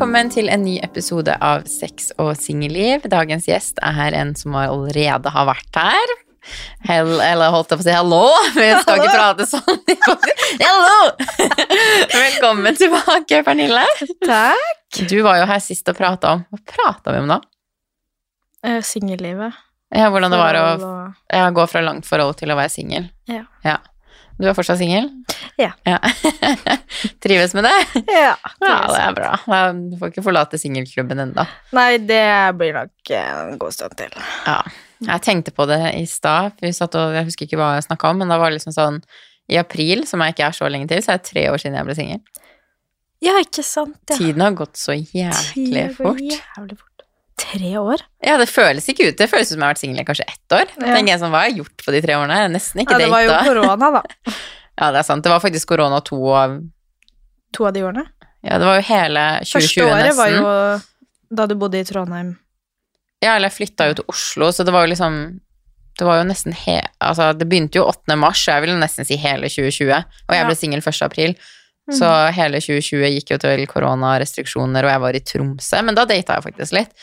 Velkommen til en ny episode av Sex og singelliv. Dagens gjest er en som allerede har vært her. Hell, eller holdt jeg på å si hallo? Vi skal ikke prate sånn. Hallo! Velkommen tilbake, Pernille. Takk. Du var jo her sist og prata om Hva prata vi om da? Uh, Singellivet. Ja, hvordan det var å ja, gå fra langt forhold til å være singel. Ja. Du er fortsatt singel? Ja. Trives med det? Ja, Ja, det er bra. Du får ikke forlate singelklubben ennå. Nei, det blir nok en god stund til. Ja. Jeg tenkte på det i stad. Jeg husker ikke hva jeg snakka om, men da var det liksom sånn I april, som jeg ikke er så lenge til, så er det tre år siden jeg ble singel. Ja, ikke sant? Ja. Tiden har gått så jævlig fort. Jævlig fort. Tre år? Ja, det føles ikke ut. Det føles ut som jeg har vært singel i kanskje ett år. Ja. Tenker jeg sånn, Hva har jeg gjort på de tre årene? Nesten ikke Ja, det var jo korona, da. Ja, det er sant. Det var faktisk korona to av To av de årene. Ja, det var jo hele 2020 nesten. Første året nesten. var jo da du bodde i Trondheim. Ja, eller jeg flytta jo til Oslo, så det var jo liksom Det var jo nesten he... Altså, det begynte jo 8. mars, jeg vil nesten si hele 2020. Og jeg ble singel 1. april. Så hele 2020 gikk jo til koronarestriksjoner, og jeg var i Tromsø. Men da data jeg faktisk litt.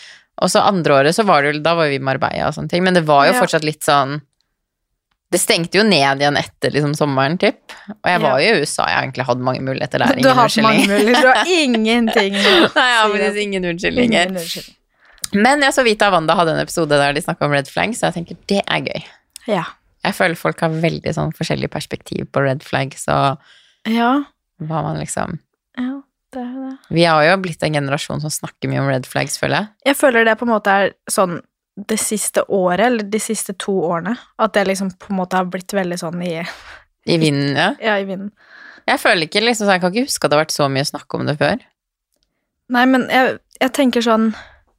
Og så andre året så var det jo Da var vi i Marbella og sånne ting. Men det var jo Ja. fortsatt litt sånn Det stengte jo ned igjen etter liksom sommeren, typ. Og jeg var jo i USA, jeg har egentlig hatt mange muligheter der. Du har hatt mange muligheter. Du har ingenting Nei, jeg har faktisk ingen unnskyldninger. Ingen unnskyldning. Men jeg så Vita Wanda hadde en episode der de snakka om red flags, så jeg tenker det er gøy. Ja. Jeg føler folk har veldig sånn forskjellig perspektiv på red flags og Ja. hva man liksom ja, det er det. Vi har jo blitt en generasjon som snakker mye om red flags, føler jeg. Jeg føler det på en måte er sånn det siste året, eller de siste to årene, at det liksom på en måte har blitt veldig sånn i, I vinden, ja. ja, i vinden. Jeg føler ikke liksom, så jeg kan ikke huske at det har vært så mye snakk om det før. Nei, men jeg, jeg tenker sånn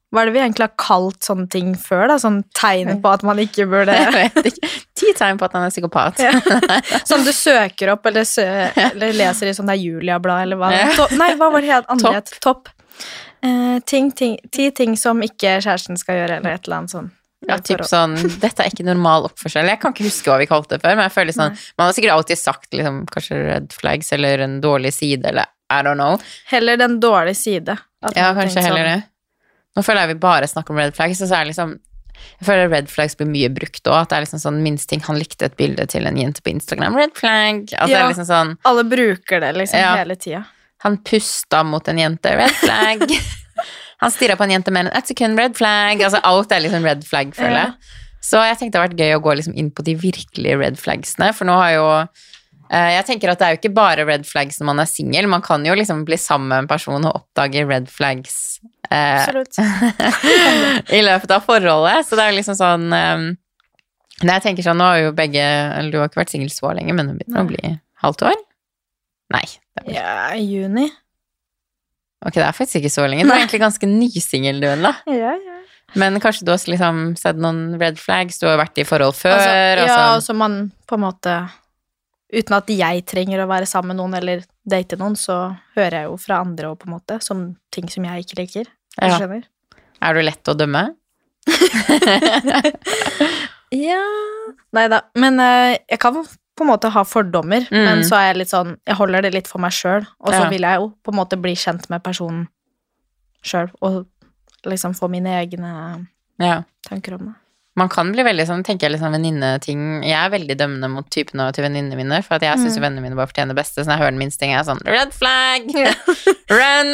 Hva er det vi egentlig har kalt sånne ting før, da? Sånn tegn på at man ikke burde Jeg vet ikke. Ti tegn på at han er psykopat. Ja. Sånn du søker opp, eller, sø, eller leser i sånn det er Julia-blad, eller hva to, Nei, hva var det helt andre Topp. Eh, ting, ting, ti ting som ikke kjæresten skal gjøre, eller et eller annet sånn. Ja, typ sånn, Dette er ikke normal oppførsel. Jeg kan ikke huske hva vi kalte det før, men jeg føler sånn, man har sikkert alltid sagt liksom, kanskje red flags eller en dårlig side, eller I don't know. Heller den dårlige side. Ja, kanskje heller sånn, det. Nå føler jeg vi bare snakker om red flags, og så er det liksom Jeg føler red flags blir mye brukt òg. At det er liksom sånn minst ting Han likte et bilde til en jente på Instagram. Red flag. Det Ja. liksom sånn Alle bruker det liksom Ja. hele tida. Han pusta mot en jente. Red flag. Han stirra på en jente mer enn ett sekund. Red flag. Altså alt er liksom red flag, føler jeg. Så jeg tenkte det har vært gøy å gå liksom inn på de virkelige red flagsene, for nå har jo eh, jeg tenker at Det er jo ikke bare red flags når man er singel. Man kan jo liksom bli sammen med en person og oppdage red flags Absolutt. i løpet av forholdet. Så det er jo liksom sånn um, jeg tenker sånn, nå har jo begge Eller du har ikke vært singel så lenge, men det begynner å bli halvt år? Nei. Er, Ja, juni. ok, det er faktisk ikke så lenge. Du er egentlig ganske nysingel, du, da. Ja, ja. Men kanskje du har liksom sett noen red flags? Du har jo vært i forhold før. Altså, ja, så altså man på en måte Uten at jeg trenger å være sammen med noen eller date noen, så hører jeg jo fra andre og på en måte, som ting som jeg ikke liker. Du Ja. skjønner? Er du lett å dømme? Ja Nei da. Men eh, jeg kan på en måte ha fordommer, Mm. men så er jeg litt sånn Jeg holder det litt for meg sjøl, og så Ja. vil jeg jo på en måte bli kjent med personen sjøl, og liksom få mine egne Ja. tanker om det. Man kan bli veldig sånn, tenker jeg, litt sånn venninneting Jeg er veldig dømmende mot typene til venninnene mine, for at jeg syns Mm. vennene mine bare fortjener det beste. Så når jeg hører den minste ting, er jeg sånn Red flag! Run!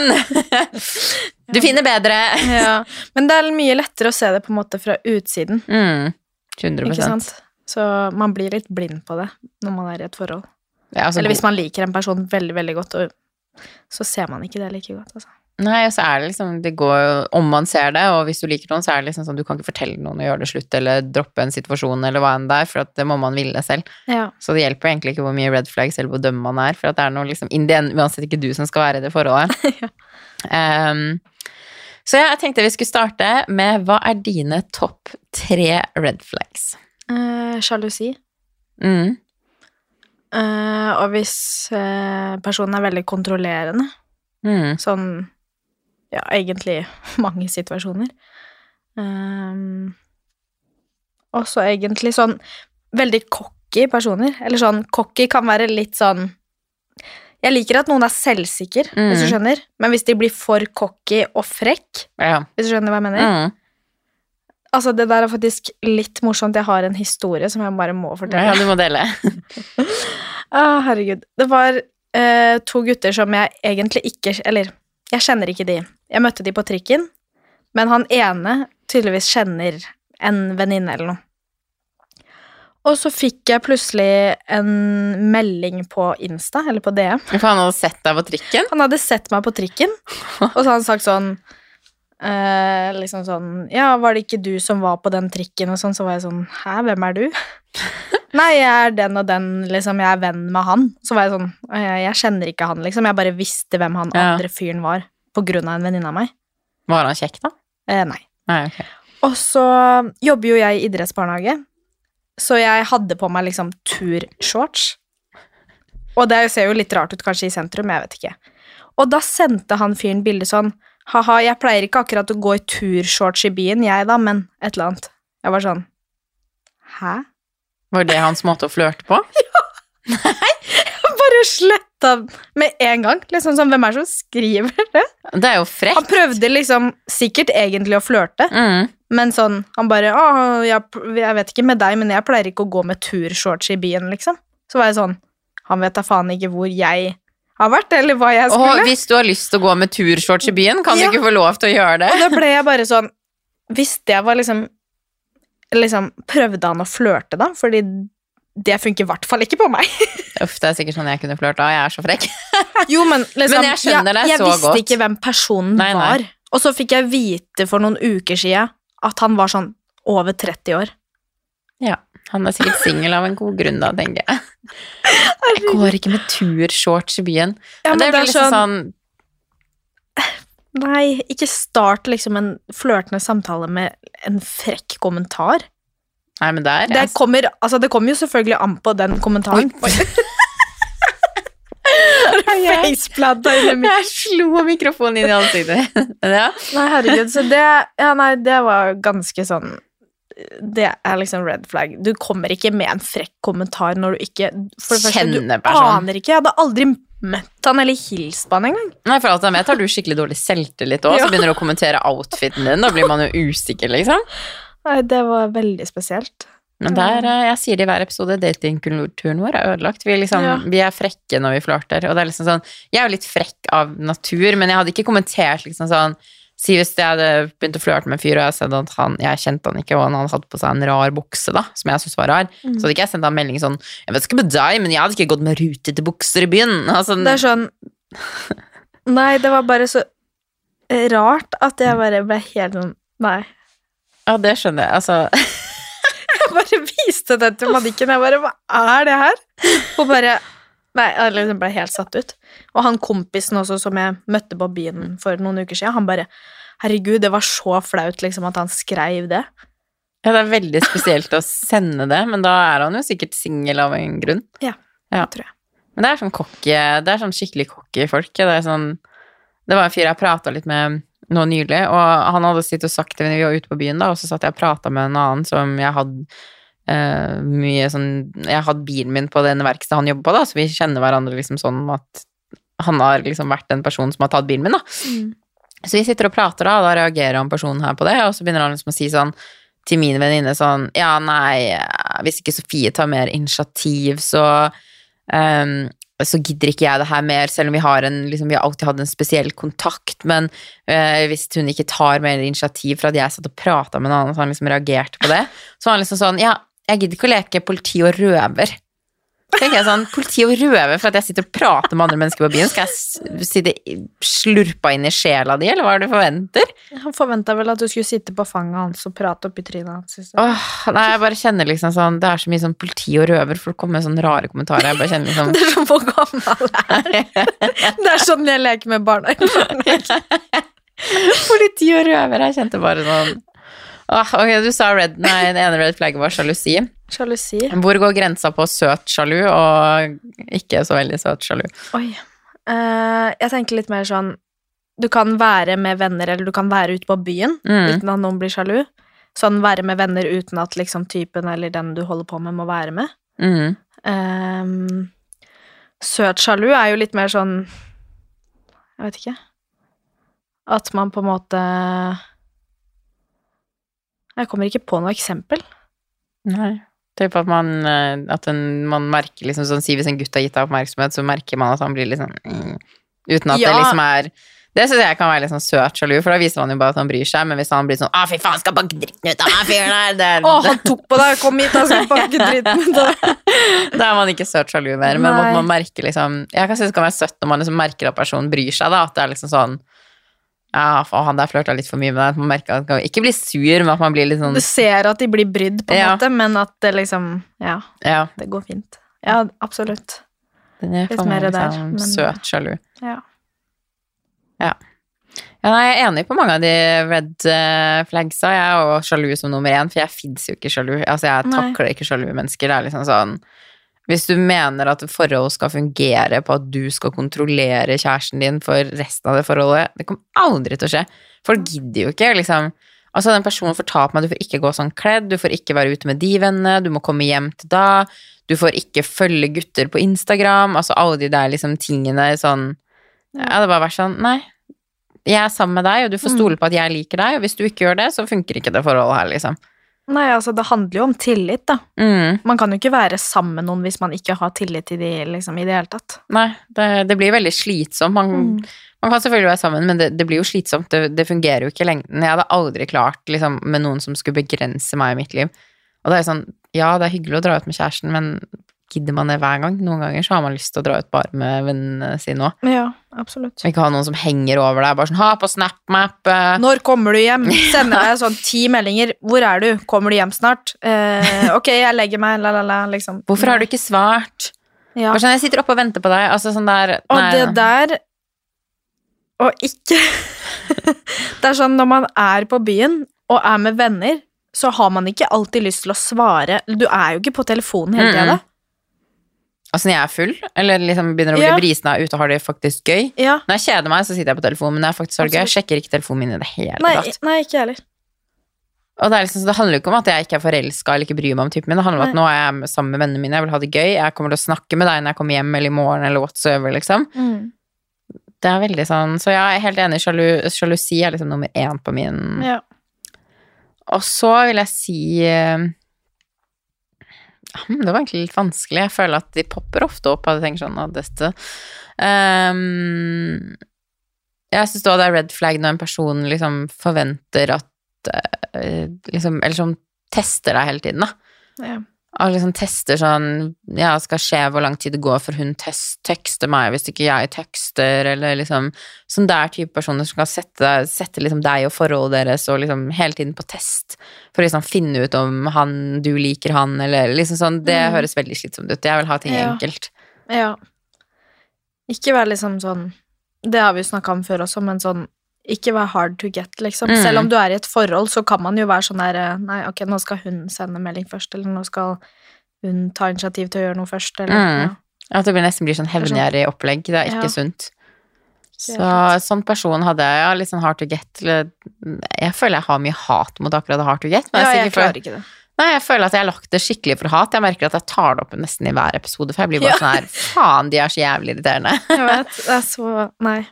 Du finner bedre! Ja. Men det er mye lettere å se det på en måte fra utsiden. Mm. 100 Ikke sant? Så man blir litt blind på det når man er i et forhold. Ja, altså, Eller hvis man liker en person veldig, veldig godt, så ser man ikke det like godt. Altså. Nei, og så er det liksom Det går Om man ser det, og hvis du liker noen, så er det liksom sånn Du kan ikke fortelle noen å gjøre det slutt, eller droppe en situasjon, eller hva enn det er, for at det må man ville selv. Ja. Så det hjelper egentlig ikke hvor mye red flags eller hvor dømme man er, for at det er noe liksom in the end uansett ikke du som skal være i det forholdet. Ja. um, så jeg tenkte vi skulle starte med hva er dine topp tre red flags? Eh, Sjalusi. Mm. Eh, og hvis eh, personen er veldig kontrollerende, Mm. sånn ja, egentlig mange situasjoner. Um, også egentlig sånn veldig cocky personer. Eller sånn cocky kan være litt sånn Jeg liker at noen er selvsikker, hvis du Mm. skjønner, men hvis de blir for cocky og frekk, Ja. hvis du skjønner hva jeg mener Mm. Altså, det der er faktisk litt morsomt. Jeg har en historie som jeg bare må fortelle. ja, du må dele. Å, herregud. Det var eh, to gutter som jeg egentlig ikke Eller, jeg kjenner ikke de. Jeg møtte de på trikken, men han ene tydeligvis kjenner en venninne eller noe. Og så fikk jeg plutselig en melding på Insta, eller på DM. For han hadde sett deg på trikken. Han hadde sett meg på trikken, og så hadde han sagt sånn eh, liksom sånn Ja, var det ikke du som var på den trikken, og sånn? Så var jeg sånn Hæ, hvem er du? Nei, jeg er den og den, liksom. Jeg er venn med han. Så var jeg sånn «Øh, Jeg kjenner ikke han, liksom. Jeg bare visste hvem han Ja. andre fyren var, på grunn av en venninne av meg. Var han kjekk, da? Eh, nei. Nei, ok. Og så jobber jo jeg i idrettsbarnehage, så jeg hadde på meg liksom turshorts. Og det ser jo litt rart ut kanskje i sentrum, jeg vet ikke. Og da sendte han fyren bilde sånn Ha-ha, jeg pleier ikke akkurat å gå i turshorts i byen, jeg da, men et eller annet. Jeg var sånn Hæ? Var det hans måte å flørte på? Ja. Nei, Bare sletta med en gang. Liksom sånn, Hvem er det som skriver det? Det er jo frekt. Han prøvde liksom sikkert egentlig å flørte, Mm. men sånn Han bare Å, jeg, jeg vet ikke med deg, men jeg pleier ikke å gå med turshorts i byen, liksom. Så var jeg sånn Han vet da faen ikke hvor jeg har vært, eller hva jeg skulle. hvis du har lyst til å gå med turshorts i byen, kan Ja. du ikke få lov til å gjøre det? Og da ble jeg bare sånn Hvis det var liksom Liksom Prøvde han å flørte, da? Fordi det funker i hvert fall ikke på meg. Uff, det er sikkert sånn jeg kunne flørta. Jeg er så frekk. Jo, men liksom Men jeg skjønner deg jeg, så visste godt. ikke hvem personen Nei, nei. var. Og så fikk jeg vite for noen uker siden at han var sånn over 30 år. Ja, han er sikkert singel av en god grunn, da, tenker jeg. Jeg går ikke med turshorts i byen. Ja, Men men det det er liksom sånn, sånn Nei, ikke start liksom en flørtende samtale med en frekk kommentar. Nei, men der Det jeg- kommer, altså, det kommer jo selvfølgelig an på den kommentaren. Oi. Under mitt Jeg slo mikrofonen inn i ansiktet. ja. Nei, herregud, så det Ja, nei, det var ganske sånn Det er liksom red flag. Du kommer ikke med en frekk kommentar når du ikke For det første, du aner ikke. Jeg hadde aldri møtt han eller hilst på han engang. Nei, for alt jeg vet, har du skikkelig dårlig selvtillit òg, Ja. så begynner du å kommentere outfiten din. Da blir man jo usikker, liksom. Nei, det var veldig spesielt. Men der, eh, jeg sier det i hver episode, datingkulturen vår er ødelagt. Vi er, liksom, Ja. vi er frekke når vi flørter. Og det er liksom sånn, jeg er jo litt frekk av natur, men jeg hadde ikke kommentert liksom sånn Si hvis jeg hadde begynt å flørte med en fyr, og jeg, sett at han, jeg kjente han ikke, og han hadde hatt på seg en rar bukse, da, som jeg syntes var rar, Mm. så hadde ikke jeg sendt han melding sånn Jeg vet ikke med deg, men jeg hadde ikke gått med rutete bukser i byen. Altså, Det er sånn Nei, det var bare så rart at jeg bare ble helt sånn Nei. Ja, det skjønner jeg. Altså Jeg bare viste det til Madikken. Jeg bare Hva er det her? Og bare Nei, jeg liksom ble helt satt ut. Og han kompisen også som jeg møtte på byen for noen uker siden, han bare Herregud, det var så flaut liksom at han skrev det. Ja, det er veldig spesielt å sende det, men da er han jo sikkert singel av en grunn. Ja. tror jeg. Men det er sånn cocky, det er sånn skikkelig cocky folk. Det er sånn Det var en fyr jeg prata litt med nå nylig, og han hadde sittet og sagt det vi var ute på byen, da, og så satt jeg og prata med en annen som jeg hadde uh, mye sånn Jeg hadde bilen min på det ene verkstedet han jobber på, da, så vi kjenner hverandre liksom sånn at han har liksom vært den personen som har tatt bilen min, da. Så vi sitter og prater, da, og da reagerer han personen her på det, og så begynner han liksom å si sånn til min venninne sånn Ja, nei, hvis ikke Sofie tar mer initiativ, så ehm, så gidder ikke jeg det her mer, selv om vi har, en, liksom, vi har alltid hatt en spesiell kontakt. Men øh, hvis hun ikke tar mer initiativ for at jeg satt og prata med en annen, så han liksom reagerte på det, så var han liksom sånn Ja, jeg gidder ikke å leke politi og røver. Tenker jeg sånn, Politi og røver for at jeg sitter og prater med andre mennesker på byen. Skal jeg sitte slurpa inn i sjela di, eller hva er det du forventer? Han forventa vel at du skulle sitte på fanget hans og prate oppi trynet hans. Åh, nei, jeg bare kjenner liksom sånn Det er så mye sånn politi og røver, folk kommer med sånne rare kommentarer. Jeg bare kjenner liksom Det er sånn hvor gammel jeg er. Det er sånn jeg leker med barna. Politi og røver, jeg kjente bare sånn Åh, ok, Du sa red, nei, den ene red flagget var sjalusi. Sjalusi. Hvor går grensa på søt sjalu og ikke så veldig søt sjalu? Oi. Uh, jeg tenker litt mer sånn Du kan være med venner, eller du kan være ute på byen Mm. uten at noen blir sjalu. Sånn være med venner uten at liksom typen eller den du holder på med, må være med. Mm. Uh, søt sjalu er jo litt mer sånn Jeg vet ikke. At man på en måte Jeg kommer ikke på noe eksempel. Nei. Typ at man, eh, at en, man merker liksom sånn, Si hvis en gutt har gitt deg oppmerksomhet, så merker man at han blir litt sånn mm, Uten at det liksom er Det syns jeg kan være litt sånn søt sjalu, for da viser han jo bare at han bryr seg. Men hvis han blir sånn 'Å, fy faen, skal banke dritten ut av meg, fyren der', det, Å, han tok på deg! Kom hit, da skal jeg pakke dritten ut av deg. Da er man ikke søt sjalu mer, men man, man merker liksom Jeg kan synes det kan være søtt når man liksom merker at personen bryr seg, da. At det er liksom sånn Ja, for han der flørta litt for mye med deg. Man merker at man ikke blir sur, men at man blir litt sånn Du ser at de blir brydd, på en Ja. måte, men at det liksom Ja, Ja, det går fint. Ja, absolutt. den er Litt mer der, liksom men- søt sjalu. Ja. Ja, nei, jeg er enig på mange av de red eh, flagsa. Jeg er jo sjalu som nummer én, for jeg fins jo ikke sjalu. Altså, jeg Nei. takler ikke sjalu mennesker. Det er liksom sånn Hvis du mener at forhold skal fungere på at du skal kontrollere kjæresten din for resten av det forholdet, det kommer aldri til å skje. Folk gidder jo ikke, liksom. Altså, den personen fortalte meg du får ikke gå sånn kledd, du får ikke være ute med de vennene, du må komme hjem til da, du får ikke følge gutter på Instagram, altså alle de der liksom tingene sånn Ja, det bare vært sånn, nei, jeg er sammen med deg, og du får stole på at jeg liker deg, og hvis du ikke gjør det, så funker ikke det forholdet her, liksom. Nei, altså, det handler jo om tillit, da. Mm. Man kan jo ikke være sammen med noen hvis man ikke har tillit til de, liksom, i det hele tatt. Nei, det, det blir veldig slitsomt. Man, Mm. man kan selvfølgelig være sammen, men det, det blir jo slitsomt. Det, det fungerer jo ikke i lengden. Jeg hadde aldri klart liksom, med noen som skulle begrense meg i mitt liv. Og det er sånn, ja, det er hyggelig å dra ut med kjæresten, men gidder man det hver gang? Noen ganger så har man lyst til å dra ut bare med vennene sine òg. Ja, absolutt. Ikke ha noen som henger over deg, bare sånn ha på SnapMap. eh, Når kommer du hjem? Sender deg sånn ti meldinger. Hvor er du? Kommer du hjem snart? Eh, ok, jeg legger meg, la, la, la, liksom. Hvorfor har du ikke svart? Ja. Bare sånn, jeg sitter oppe og venter på deg. Altså sånn der Og nei, det der Og ikke Det er sånn når man er på byen og er med venner, så har man ikke alltid lyst til å svare. Du er jo ikke på telefonen hele tida. Mm-mm. Altså når jeg er full, eller liksom begynner å bli Ja. brisen av ute og har det faktisk gøy. Ja. Når jeg kjeder meg, så sitter jeg på telefonen, men når jeg faktisk har det gøy, jeg sjekker ikke telefonen min i det hele Nei, tatt. nei, ikke heller. Og det, liksom, så det handler jo ikke om at jeg ikke er forelska eller ikke bryr meg om typen min, det handler om at Nei. nå er jeg sammen med vennene mine, jeg vil ha det gøy, jeg kommer til å snakke med deg når jeg kommer hjem eller i morgen eller whatsoever, liksom. Mm. Det er veldig sånn, så jeg er helt enig, sjalusi er liksom nummer én på min Ja. Og så vil jeg si eh, Det var egentlig litt vanskelig. Jeg føler at de popper ofte opp. Og jeg tenker sånn, dette um, Jeg syns det er red flag når en person liksom forventer at uh, liksom, Eller som tester deg hele tiden, da. Ja. Og liksom tester sånn Ja, skal skje hvor lang tid det går før hun tekster meg hvis ikke jeg tekster, eller liksom Sånn der type personer som kan sette, sette liksom deg og forholdet deres og liksom hele tiden på test for å liksom finne ut om han, du liker han, eller liksom sånn Det Mm. høres veldig slitsomt ut. Jeg vil ha ting Ja. enkelt. ja. Ikke være liksom sånn Det har vi jo snakka om før også, men sånn ikke være hard to get, liksom. Mm. Selv om du er i et forhold, så kan man jo være sånn der eh, Nei, ok, nå skal hun sende melding først, eller nå skal hun ta initiativ til å gjøre noe først, eller Mm. ja. At det blir nesten blir sånn sånn- hevngjerrig opplegg. Det er ikke Ja. sunt. Så sånn person hadde jeg ja, litt sånn hard to get. eller- Jeg føler jeg har mye hat mot akkurat hard to get. Men ja, jeg, jeg klarer ikke det. Nei, jeg føler at jeg har lagt det skikkelig for hat. Jeg merker at jeg tar det opp nesten i hver episode, for jeg blir bare Ja. sånn her Faen, de er så jævlig irriterende. Jeg vet, det er så Nei.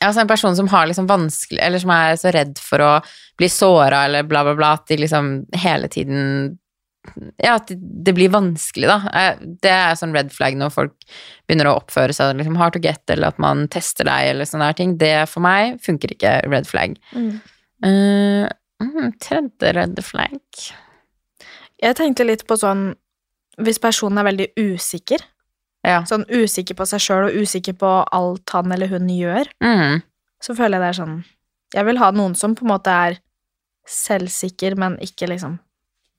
Altså en person som har liksom vanskelig Eller som er så redd for å bli såra eller bla, bla, bla, at de liksom hele tiden Ja, at det blir vanskelig, da. Eh, Det er sånn red flag når folk begynner å oppføre seg liksom hard to get, eller at man tester deg, eller sånne her ting. Det for meg funker ikke red flag. Mm. Uh, tredje red flag Jeg tenkte litt på sånn Hvis personen er veldig usikker, Ja. sånn usikker på seg sjøl og usikker på alt han eller hun gjør, Mm. så føler jeg det er sånn Jeg vil ha noen som på en måte er selvsikker, men ikke liksom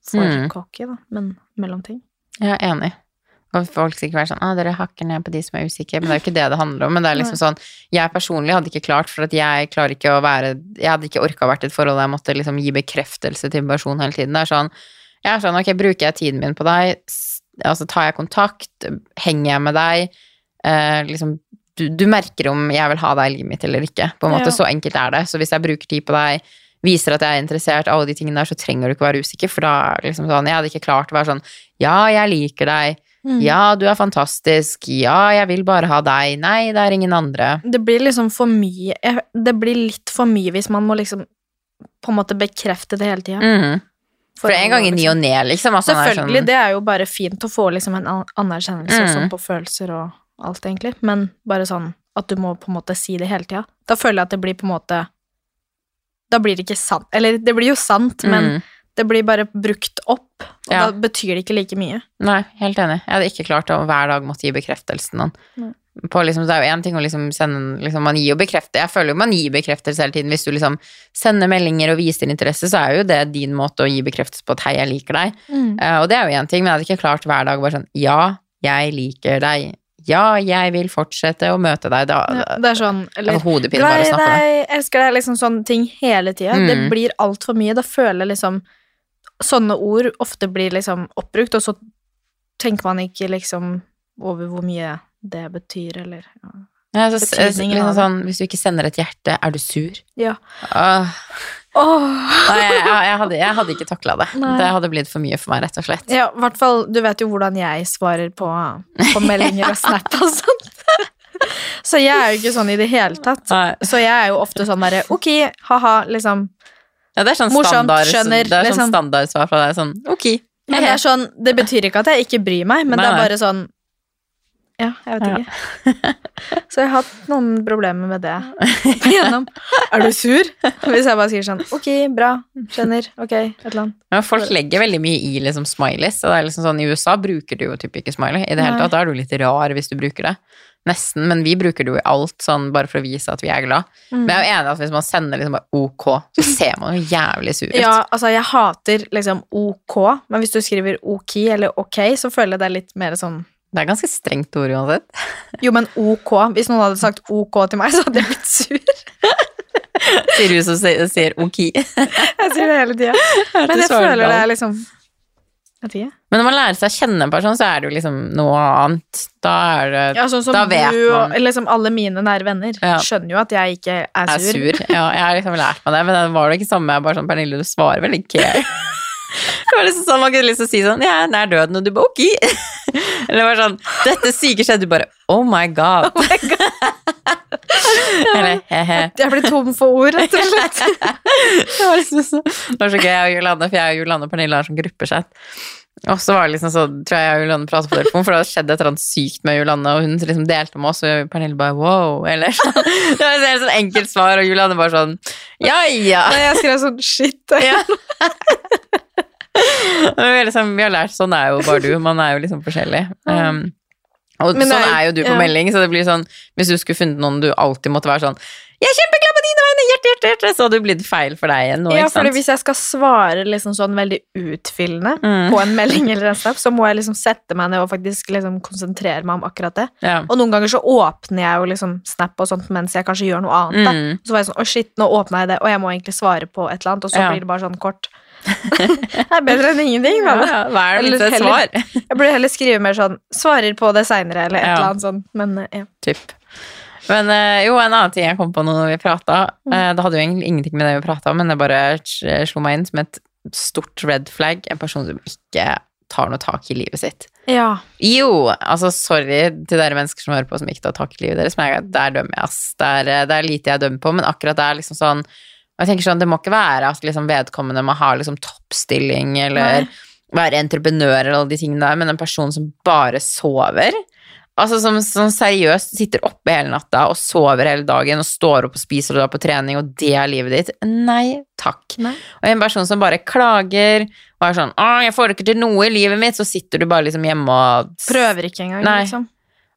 for Mm. cocky, da, men mellomting. Jeg er enig. Og folk sikkert være sånn Å, dere hakker ned på de som er usikre. Men det er jo ikke det det handler om. Men det er liksom sånn Jeg personlig hadde ikke klart, for at jeg klarer ikke å være Jeg hadde ikke orka å vært i et forhold der jeg måtte liksom gi bekreftelse til en person hele tiden. Det er sånn Jeg er sånn Ok, bruker jeg tiden min på deg? Altså tar jeg kontakt? Henger jeg med deg? Eh, liksom du, du merker om jeg vil ha deg i livet mitt eller ikke. På en måte, Ja. Så enkelt er det. Så hvis jeg bruker tid på deg, viser at jeg er interessert, alle de tingene der, så trenger du ikke være usikker. For da er liksom sånn, jeg hadde ikke klart å være sånn Ja, jeg liker deg. Mm. Ja, du er fantastisk. Ja, jeg vil bare ha deg. Nei, det er ingen andre. Det blir liksom for mye Det blir litt for mye hvis man må liksom på en måte bekrefte det hele tida. Mhm. For en gang i ny og ne, liksom. Selvfølgelig, sånn, det er jo bare fint å få liksom en anerkjennelse Mm. på følelser og alt, egentlig, men bare sånn at du må på en måte si det hele tida. Da føler jeg at det blir på en måte Da blir det ikke sant. Eller det blir jo sant, men mm. det blir bare brukt opp, og Ja. da betyr det ikke like mye. Nei, helt enig. Jeg hadde ikke klart å hver dag måtte gi bekreftelsen. Nei. På liksom, det er jo én ting å liksom sende liksom, Man gir jo bekrefte Jeg føler jo man gir bekreftelse hele tiden. Hvis du liksom sender meldinger og viser interesse, så er jo det din måte å gi bekreftelse på at 'hei, jeg liker deg'. Eh, og det er jo én ting, men jeg hadde ikke klart hver dag bare sånn 'ja, jeg liker deg'. Ja, jeg vil fortsette å møte deg. Da, Ja, det er sånn eller, hodepine bare å snakke om det. elsker deg, liksom sånne ting hele tida. Det Mm. blir altfor mye. Da føler jeg liksom Sånne ord ofte blir liksom oppbrukt, og så tenker man ikke liksom over hvor mye det betyr, eller ja. Ja, så, liksom sånn, hvis du ikke sender et hjerte, er du sur? Ja. Åh, Åh. nei, jeg, jeg, hadde, jeg hadde ikke takla det. Nei. Det hadde blitt for mye for meg, rett og slett. Ja, hvert fall, du vet jo hvordan jeg svarer på, på meldinger og snap og sånt. Så jeg er jo ikke sånn i det hele tatt. Nei. Så jeg er jo ofte sånn derre ok, ha-ha, liksom. Ja, det er sånn Morsomt, standard, skjønner, det er sånn liksom. standardsvar fra deg. Sånn ok. Men det er sånn, det betyr ikke at jeg ikke bryr meg, men Nei, det er bare sånn Ja, jeg vet Ja. ikke. Så jeg har hatt noen problemer med det gjennom. Er du sur? Hvis jeg bare sier sånn ok, bra, skjønner, ok, et eller annet. Men folk legger veldig mye i liksom smileys. Og det er liksom sånn, I USA bruker du jo typ ikke smiley. I det hele tatt, Da er du litt rar hvis du bruker det. Nesten. Men vi bruker det jo i alt, sånn bare for å vise at vi er glad. Mm. Men jeg er jo enig at hvis man sender liksom bare ok, så ser man jo jævlig sur ut. Ja, altså jeg hater liksom ok, men hvis du skriver ok eller ok, så føler jeg det er litt mer sånn Det er ganske strengt ord uansett. Jo, men ok. Hvis noen hadde sagt ok til meg, så hadde jeg blitt sur. Sier du som sier, ok. Jeg sier det hele tida. Men jeg føler det er liksom. Men når man lærer seg å kjenne en person, så er det jo liksom noe annet. Da er det Ja, sånn som Da vet du man. liksom alle mine nære venner Ja. skjønner jo at jeg ikke er er sur. sur. Ja, jeg har liksom lært meg det, men det var det ikke samme. Jeg bare sånn, Pernille, du svarer vel ikke? Det var liksom sånn, Man kunne liksom si sånn Ja, jeg er nær døden, og du bare ok. Eller bare sånn Dette syke skjedde, du bare Oh my god. Oh my god. Eller he-he. Jeg ble tom for ord, rett og slett. Det var liksom så Det var så gøy, jeg og Julanne, for jeg og Julanne og Pernille har sånn gruppechat. Og så var det liksom så, tror jeg jeg og Julanne pratet på telefon, for det hadde skjedd et eller annet sykt med Julanne og hun liksom delte med oss, og Pernille bare wow, eller sånn. Det var et helt sånn enkelt svar, og Julanne bare sånn ja ja. Nei, jeg skrev sånn shit. ja. Liksom, vi har lært, sånn er jo bare du, man er jo liksom forskjellig. Um, og sånn er jo- er jo du på ja. melding, så det blir sånn, hvis du skulle funnet noen du alltid måtte være sånn, jeg er kjempeglad på dine vegne, hjerte, hjerte, hjerte, så hadde det blitt feil for deg igjen nå, Ja, for hvis jeg skal svare liksom sånn veldig utfyllende Mm. på en melding eller en snap, så må jeg liksom sette meg ned og faktisk liksom konsentrere meg om akkurat det. Ja. Og noen ganger så åpner jeg jo liksom snap og sånt mens jeg kanskje gjør noe annet. Mm. Så var jeg sånn, å shit, nå åpna jeg det, og jeg må egentlig svare på et eller annet, og så Ja. blir det bare sånn kort. det er bedre enn ingenting, da. Ja, hva er det mitt svar? Jeg burde heller skrive mer sånn, svarer på det seinere, eller et Ja. eller annet sånt. Men eh, ja. Typ. Men eh, jo, en annen ting jeg kom på nå når vi prata, Mm. eh, det hadde jo egentlig ingenting med det vi prata om, men det bare slo meg inn som et stort red flag, en person som ikke tar noe tak i livet sitt. ja. Jo, altså sorry til dere mennesker som hører på som ikke tar tak i livet deres, men der dømmer jeg, ass. Det er, det er lite jeg dømmer på, men akkurat det er liksom sånn jeg tenker sånn, Det må ikke være at liksom vedkommende må ha liksom toppstilling eller Nei. være entreprenør eller alle de tingene der, men en person som bare sover. Altså som, som seriøst sitter oppe hele natta og sover hele dagen og står opp og spiser og drar på trening, og det er livet ditt. Nei takk. Nei. Og en person som bare klager og er sånn 'Å, jeg får ikke til noe i livet mitt', så sitter du bare liksom hjemme og Prøver ikke engang, Nei. liksom.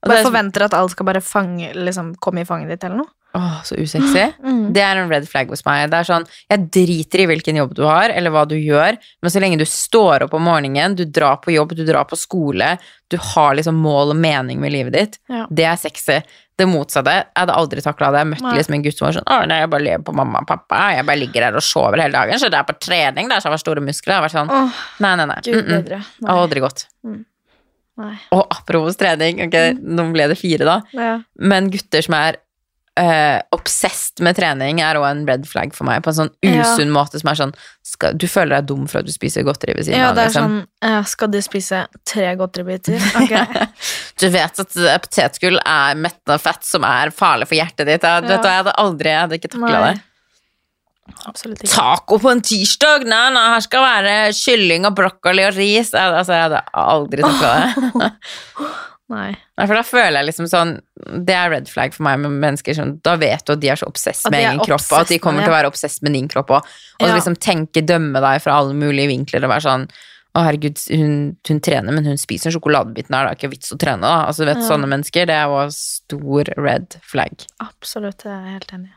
Bare er forventer at alt skal bare fange, liksom, komme i fanget ditt, eller noe. Åh, så usexy. Mm. Det er en red flag hos meg. Det er sånn, Jeg driter i hvilken jobb du har, eller hva du gjør, men så lenge du står opp om morgenen, du drar på jobb, du drar på skole, du har liksom mål og mening med livet ditt, Ja. det er sexy. Det motsatte. Jeg hadde aldri takla det. Jeg møtte Nei. liksom en gutt som var sånn Å, nei, jeg bare lever på mamma og pappa, jeg bare ligger her og sover hele dagen, så det er på trening, det er så jeg har store muskler. Jeg har vært sånn Åh, Nei, nei, nei. gud Mm -mm. har aldri gått. Mm. Nei. Og apropos trening, ok, nå ble det fire, da. Ja. Men gutter som er uh, obsessed med trening, er òg en red flag for meg. På en sånn Ja. usunn måte som er sånn skal, Du føler deg dum for at du spiser godteri ved siden ja, det er Liksom. sånn uh, Skal du spise tre godteribiter? Ok. Du vet at eh, potetgull er mettende fett som er farlig for hjertet ditt. Ja. vet jeg hadde aldri jeg hadde ikke takla det. Absolutt ikke. Taco på en tirsdag? Nei, nei, her skal være kylling og brokkoli og ris. Jeg, altså, jeg hadde aldri takla det. Nei. Nei, for da føler jeg liksom sånn Det er red flag for meg med mennesker som Da vet du at de er så obsess med egen kropp, og at de kommer til å være obsess med din kropp òg. Og Ja. liksom tenke, dømme deg fra alle mulige vinkler og være sånn å, herregud, hun, hun trener, men hun spiser sjokoladebiten her. Det er ikke vits å trene, da. Altså, vet, Ja. Sånne mennesker, det er jo stor red flag. Absolutt, jeg er helt enig.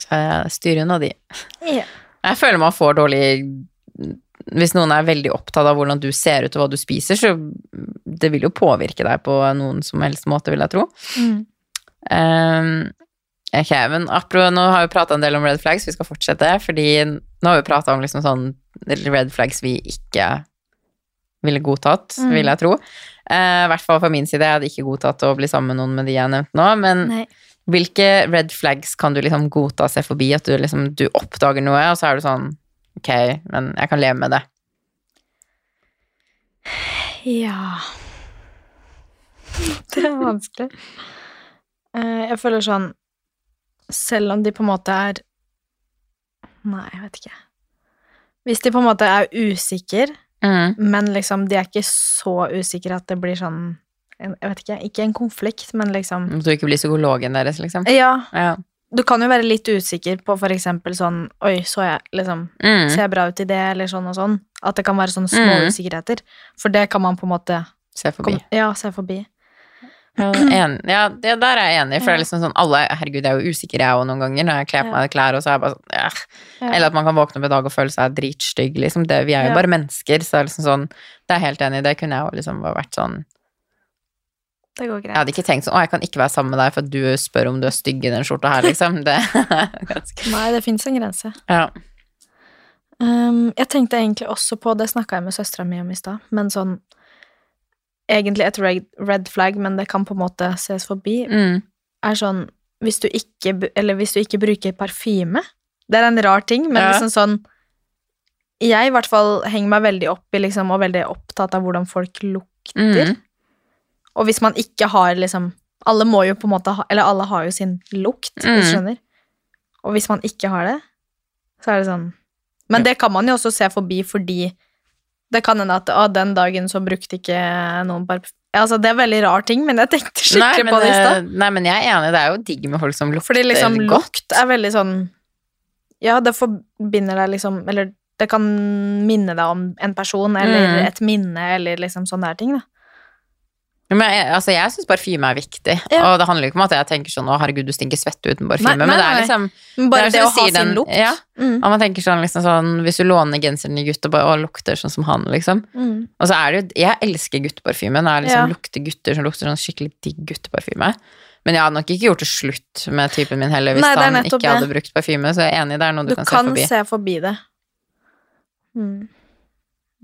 Så jeg styrer unna de. Ja. Jeg føler man får dårlig Hvis noen er veldig opptatt av hvordan du ser ut og hva du spiser, så det vil jo påvirke deg på noen som helst måte, vil jeg tro. Mm. Um, ok, men apro, nå har vi prata en del om red flags, vi skal fortsette, fordi nå har vi prata om liksom sånn red flags vi ikke ville godtatt, Mm. vil jeg tro. I uh, hvert fall fra min side, jeg hadde ikke godtatt å bli sammen med noen med de jeg nevnte nå, men Nei. hvilke red flags kan du liksom godta seg forbi? At du liksom du oppdager noe, og så er du sånn Ok, men jeg kan leve med det. Ja Det er vanskelig. Eh, Jeg føler sånn Selv om de på en måte er Nei, jeg vet ikke. Hvis de på en måte er usikre, Mm. men liksom de er ikke så usikre at det blir sånn Jeg vet ikke, ikke en konflikt, men liksom At du ikke blir psykologen deres, liksom. Ja, Ja. Du kan jo være litt usikker på for eksempel sånn Oi, så jeg liksom Mm. Ser jeg bra ut i det, eller sånn og sånn? At det kan være sånne små Mm. usikkerheter. For det kan man på en måte Se forbi. kom, Ja, se forbi. Ja, en, ja, det der er jeg enig i, for det er liksom sånn alle Herregud, jeg er jo usikker, jeg òg, noen ganger, når jeg kler på Ja. meg klær, og så er jeg bare sånn ja. Ja. Eller at man kan våkne opp i dag og føle seg dritstygg, liksom. Det, vi er jo Ja. bare mennesker, så det er liksom sånn Det er jeg helt enig i, det kunne jeg jo liksom vært sånn Det går Jeg hadde ikke tenkt sånn Å, jeg kan ikke være sammen med deg for at du spør om du er stygg i den skjorta her, liksom. Det ganske Nei, det fins en grense. Ja. Um, jeg tenkte egentlig også på Det snakka jeg med søstera mi om i stad, men sånn Egentlig et red, red flag, men det kan på en måte ses forbi, Mm. er sånn hvis du ikke, eller hvis du ikke bruker parfyme Det er en rar ting, men Ja. liksom sånn Jeg i hvert fall henger meg veldig opp i liksom, og veldig opptatt av hvordan folk lukter. Mm. Og hvis man ikke har liksom Alle må jo på en måte ha Eller alle har jo sin lukt, hvis du Mm. skjønner. Og hvis man ikke har det, så er det sånn Men det kan man jo også se forbi fordi det kan hende at å, den dagen så brukte ikke noen parfyme Altså, det er veldig rar ting, men jeg tenkte Nei, skikkelig men, på det i eh, stad. nei, men jeg er enig, det er jo digg med folk som lukter Fordi liksom godt. lukt er veldig sånn Ja, det forbinder deg liksom Eller det kan minne deg om en person, eller Mm. et minne, eller liksom sånne der ting, da. Men jeg, altså, jeg syns parfyme er viktig, Ja. og det handler jo ikke om at jeg tenker sånn 'Å, herregud, du stinker svette uten parfyme', men det er liksom bare det, det, er å ha sin den- lukt. Ja, Mm. og man tenker sånn, liksom sånn Hvis du låner genseren til gutt og bare 'Å, lukter sånn som han', liksom. Mm. Og så er det jo Jeg elsker gutteparfyme. Det er liksom Ja. lukter gutter som lukter sånn skikkelig digg gutteparfyme. Men jeg hadde nok ikke gjort det slutt med typen min heller hvis Nei, han ikke hadde brukt parfyme, så jeg er enig, det er noe du, Du kan, kan, se forbi. Du kan se forbi det. Mm.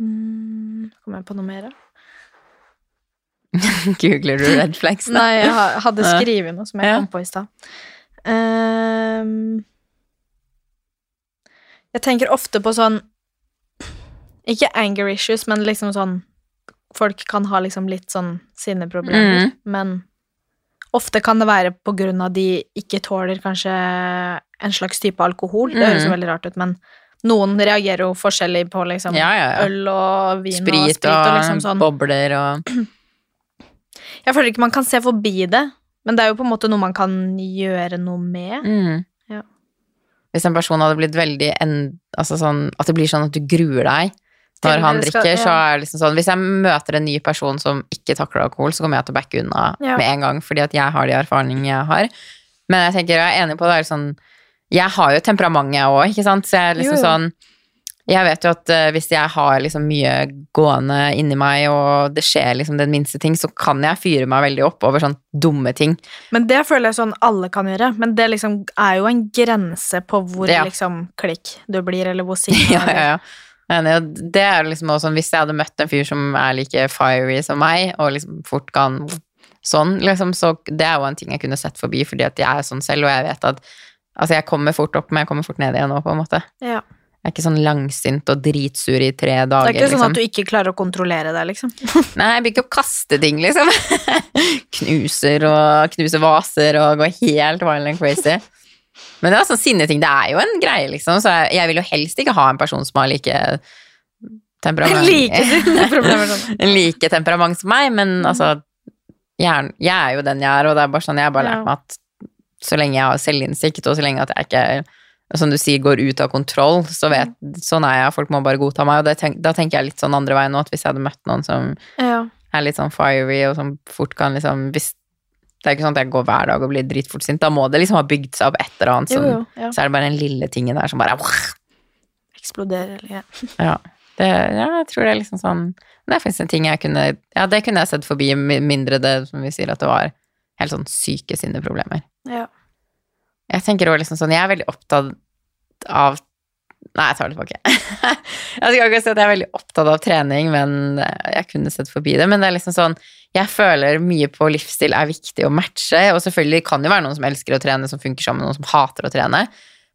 Mm. Kommer jeg på noe mer, da? Googler du red flags, da? Nei, jeg hadde skrevet noe som jeg kom på i stad. Um, jeg tenker ofte på sånn Ikke anger issues, men liksom sånn Folk kan ha liksom litt sånn sinneproblemer, Mm. men ofte kan det være på grunn av de ikke tåler kanskje en slags type alkohol. Det høres jo Mm. veldig rart ut, men noen reagerer jo forskjellig på liksom Ja, ja, ja. øl og vin og Sprit sprit og liksom sånn. bobler og Jeg føler ikke man kan se forbi det, men det er jo på en måte noe man kan gjøre noe med. mm. Ja. Hvis en person hadde blitt veldig altså sånn, At det blir sånn at du gruer deg når han drikker, skal- drikker, så er det liksom sånn Hvis jeg møter en ny person som ikke takler alkohol, så kommer jeg til å backe unna Ja. med en gang, fordi at jeg har de erfaringene jeg har. Men jeg tenker, jeg er enig på det er sånn Jeg har jo temperament, jeg òg, ikke sant, så jeg er liksom Jo, jo. sånn jeg vet jo at uh, hvis jeg har liksom mye gående inni meg, og det skjer liksom den minste ting, så kan jeg fyre meg veldig opp over sånn dumme ting. Men det føler jeg sånn alle kan gjøre, men det liksom er jo en grense på hvor Ja. liksom klikk du blir, eller hvor ja, ja, ja. Det er liksom også sånn, hvis jeg hadde møtt en fyr som er like fiery som meg, og liksom fort kan sånn, liksom, så det er jo en ting jeg kunne sett forbi, fordi at jeg er sånn selv, og jeg vet at Altså, jeg kommer fort opp, men jeg kommer fort ned igjen nå, på en måte. Ja. Jeg er ikke sånn langsint og dritsur i tre dager. Det er ikke sånn liksom. at du ikke klarer å kontrollere deg, liksom. Nei, jeg blir ikke å kaste ting, liksom. knuser og knuser vaser og går helt wild and crazy. Men det er sånn sinneting. Det er jo en greie, liksom. Så jeg, jeg vil jo helst ikke ha en person som har like temperament Like like temperament som meg, men altså jeg, jeg er jo den jeg er, og det er bare sånn jeg har bare lært meg at så lenge jeg har selvinnsikt, og så lenge at jeg ikke som du sier, går ut av kontroll, så vet sånn er jeg, folk må bare godta meg. Og tenk, da tenker jeg litt sånn andre veien nå, at hvis jeg hadde møtt noen som Ja. er litt sånn fiery, og som fort kan liksom hvis, Det er ikke sånn at jeg går hver dag og blir dritfort sint. Da må det liksom ha bygd seg opp et eller annet. Jo, jo. Ja. Så er det bare den lille tingen der som bare Eksploderer, eller ja. Ja. Det, ja, jeg tror det er liksom sånn Det er faktisk en ting jeg kunne Ja, det kunne jeg sett forbi, mindre det som vi sier at det var helt sånn syke sinneproblemer. ja. Jeg tenker også liksom sånn Jeg er veldig opptatt av Nei, jeg tar det tilbake. jeg skal ikke si at jeg er veldig opptatt av trening, men jeg kunne sett forbi det. Men det er liksom sånn Jeg føler mye på livsstil er viktig å matche, og selvfølgelig kan det være noen som elsker å trene, som funker sammen, noen som hater å trene.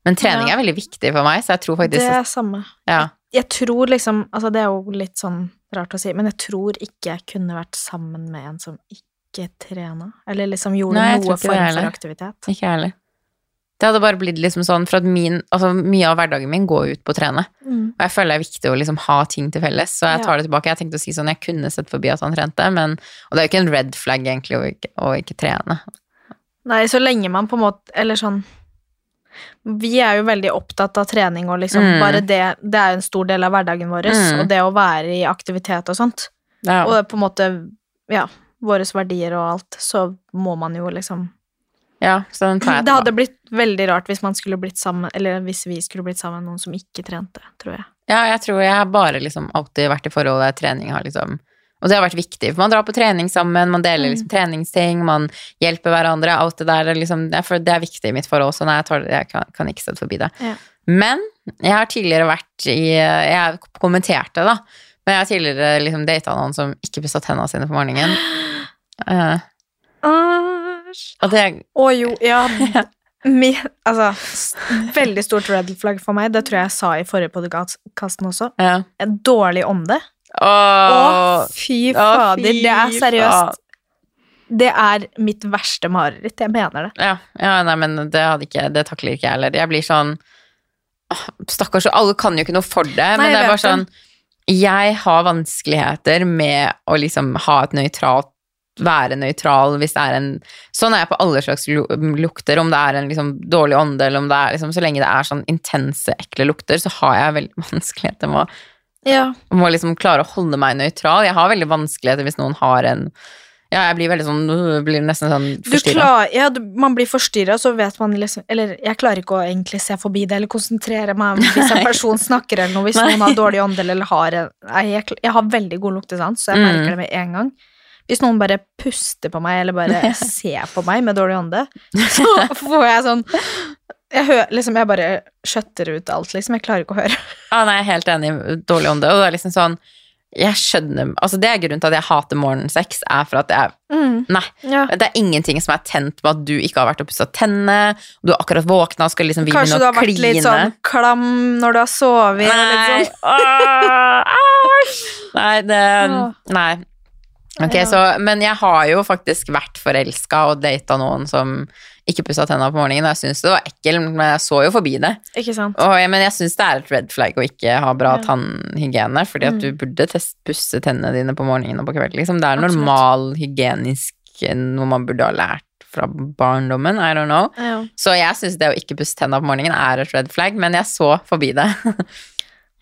Men trening Ja. er veldig viktig for meg, så jeg tror Det er samme. ja. Jeg tror liksom Altså, det er jo litt sånn rart å si, men jeg tror ikke jeg kunne vært sammen med en som ikke trena. Eller liksom gjorde Nei, noe form for aktivitet. Ikke jeg heller. Det hadde bare blitt liksom sånn, for at min, altså mye av hverdagen min går ut på å trene. Mm. Og jeg føler det er viktig å liksom ha ting til felles, så jeg tar det tilbake. Jeg tenkte å si sånn, jeg kunne sett forbi at han trente, men Og det er jo ikke en red flag egentlig å ikke, å ikke trene. Nei, så lenge man på en måte Eller sånn Vi er jo veldig opptatt av trening, og liksom Mm. bare det Det er jo en stor del av hverdagen vår, Mm. og det å være i aktivitet og sånt. Ja. Og på en måte Ja, våre verdier og alt, så må man jo liksom ja, så den tar jeg Det hadde blitt veldig rart hvis man skulle blitt sammen Eller hvis vi skulle blitt sammen med noen som ikke trente, tror jeg. Ja, jeg tror jeg har bare liksom alltid vært i forhold der trening har liksom Og det har vært viktig, for man drar på trening sammen, man deler Mm. liksom treningsting, man hjelper hverandre, alt det der, det er liksom, det er viktig i mitt forhold, så nei, jeg, tar, jeg kan, kan ikke sette forbi det. Ja. Men jeg har tidligere vært i Jeg kommenterte, da, men jeg har tidligere liksom data noen som ikke pussa tenna sine på morgenen. Uh, Æsj. Og det Å jo, ja. Mi, altså, veldig stort red flag for meg, det tror jeg jeg sa i forrige podkasten også. Ja. En dårlig ånde. Å, Åh, fy fader, det er seriøst. Det er mitt verste mareritt, jeg mener det. Ja, ja, nei, men det hadde ikke Det takler ikke jeg heller. Jeg blir sånn Stakkars, alle kan jo ikke noe for det, men det er bare sånn Jeg har vanskeligheter med å liksom ha et nøytralt være nøytral hvis det er en Sånn er jeg på alle slags lukter, om det er en liksom dårlig ånde, eller om det er liksom Så lenge det er sånn intense, ekle lukter, så har jeg veldig vanskeligheter med å Ja. må liksom klare å holde meg nøytral. Jeg har veldig vanskeligheter hvis noen har en Ja, jeg blir veldig sånn øh, Blir nesten sånn forstyrra. ja, du, man blir forstyrra, så vet man liksom Eller jeg klarer ikke å egentlig se forbi det, eller konsentrere meg hvis en person snakker eller noe, hvis Nei. noen har dårlig ånde eller har en jeg, jeg har veldig god luktesans, så jeg Mm. merker det med en gang. Hvis noen bare puster på meg, eller bare ser på meg med dårlig ånde, så får jeg sånn jeg, hører, liksom, jeg bare skjøtter ut alt, liksom. Jeg klarer ikke å høre. Ja, nei, jeg er helt enig. Dårlig ånde. Og det er liksom sånn Jeg skjønner Altså, det er grunnen til at jeg hater morgensex, er for at jeg Nei. Ja. Det er ingenting som er tent med at du ikke har vært og pussa tennene, du har akkurat våkna og skal liksom vi Kanskje du har vært kline. litt sånn klam når du har sovet, og Nei, sånn. Nei, det Nei. Ok, så Men jeg har jo faktisk vært forelska og data noen som ikke pussa tenna på morgenen, og jeg syns det var ekkelt, men jeg så jo forbi det. Ikke sant? Og, men jeg syns det er et red flag å ikke ha bra Ja. tannhygiene, fordi at Mm. du burde test, pusse tennene dine på morgenen og på kvelden. Liksom. Det er Absolutt. normal hygienisk noe man burde ha lært fra barndommen, I don't know. Ja. Så jeg syns det å ikke pusse tenna på morgenen er et red flag, men jeg så forbi det.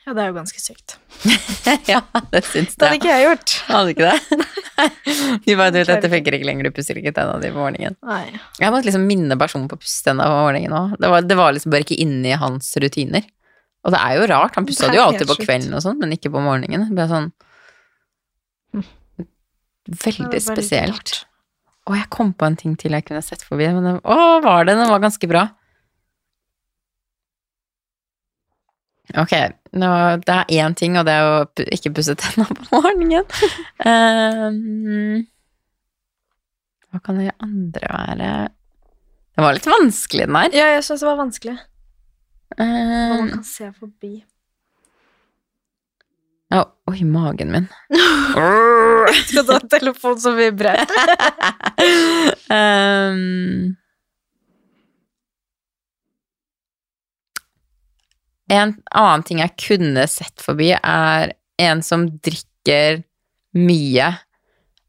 ja, det er jo ganske sykt. ja, det syns jeg. Det hadde ikke jeg gjort. Hadde ikke det? De bare, du vet, dette funker ikke lenger, du pusser ikke tenna di på morgenen. Nei. Jeg måtte liksom minne personen på å pusse tenna på morgenen òg. Det, var- det var liksom bare ikke inne i hans rutiner. Og det er jo rart, han pussa Det det jo alltid på kvelden og sånn, men ikke på morgenen. Det ble sånn Mm. Veldig spesielt. Og jeg kom på en ting til jeg kunne sett forbi, men det, å, var det? Den var ganske bra. Ok, nå, det er én ting, og det er å ikke pusse tenna på morgenen. um, hva kan det andre være? Det var litt vanskelig, den her. Ja, jeg syns det var vanskelig. Hva man Ehm, kan se forbi. ja, oi, magen min. Skal du ha telefon som vibrerer? Ehm, en annen ting jeg kunne sett forbi, er en som drikker mye.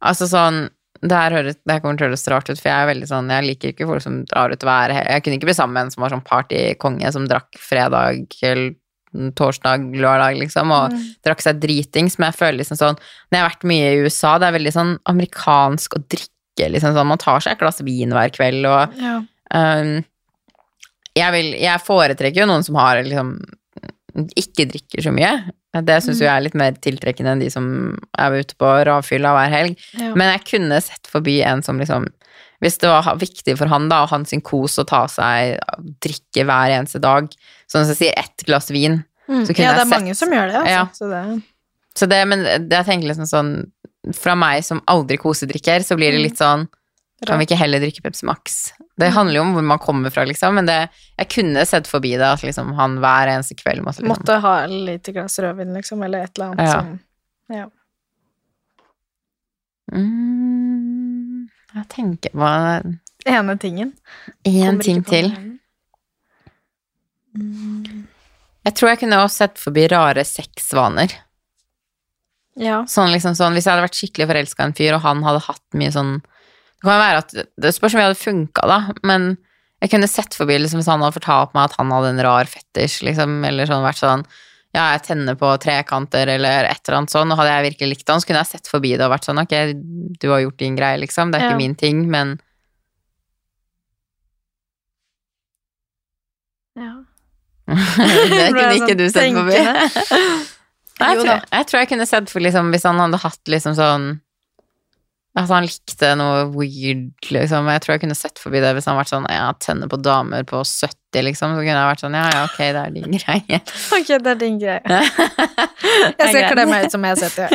Altså sånn det her, høres, det her kommer til å høres rart ut, for jeg er veldig sånn Jeg liker ikke folk som drar ut hver Jeg kunne ikke bli sammen med en som var sånn partykonge, som drakk fredag, eller torsdag, lørdag, liksom, og Mm. drakk seg dritings, men jeg føler liksom sånn Når jeg har vært mye i USA, det er veldig sånn amerikansk å drikke, liksom sånn Man tar seg et glass vin hver kveld, og Ja. um, jeg, vil, jeg foretrekker jo noen som har liksom ikke drikker så mye. Det syns jo jeg er litt mer tiltrekkende enn de som er ute på ravfylla hver helg. Ja. Men jeg kunne sett forbi en som liksom Hvis det var viktig for han da, og hans sin kos å ta seg drikke hver eneste dag, sånn som jeg sier, ett glass vin Mm. så kunne ja, det jeg er sett- mange som gjør det. Altså. Ja. Så det Så det, men det, jeg tenker liksom sånn Fra meg som aldri kosedrikker, så blir det Mm. litt sånn Kan vi ikke heller drikke Pepsi Max? Det handler jo om hvor man kommer fra, liksom, men det, jeg kunne sett forbi det at liksom han hver eneste kveld måtte liksom måtte ha et lite glass rødvin, liksom, eller et eller annet Ja. som Ja. mm, Jeg tenker på Ene tingen. én ting til. Mm. Jeg tror jeg kunne også sett forbi rare sexvaner. Ja. Sånn liksom sånn, Hvis jeg hadde vært skikkelig forelska i en fyr, og han hadde hatt mye sånn Det kan være at Det spørs om vi hadde funka, da, men jeg kunne sett forbi liksom, hvis han hadde fortalt meg at han hadde en rar fetisj, liksom, eller sånn vært sånn Ja, jeg tenner på trekanter, eller et eller annet sånn, og hadde jeg virkelig likt han, så kunne jeg sett forbi det og vært sånn Ok, du har gjort din greie, liksom, det er Ja. ikke min ting, men ja. Det kunne ikke sånn du sett forbi. Nei, jeg, tror, jeg tror jeg kunne sett for liksom, hvis han hadde hatt liksom sånn At han likte noe weird, liksom. Jeg tror jeg kunne sett forbi det hvis han hadde vært sånn Ja, tenner på damer på 70, liksom. Så kunne jeg vært sånn Ja, ja, ok, det er din greie. Ok, det er din greie. jeg ser ikke kle meg ut som jeg har sett det.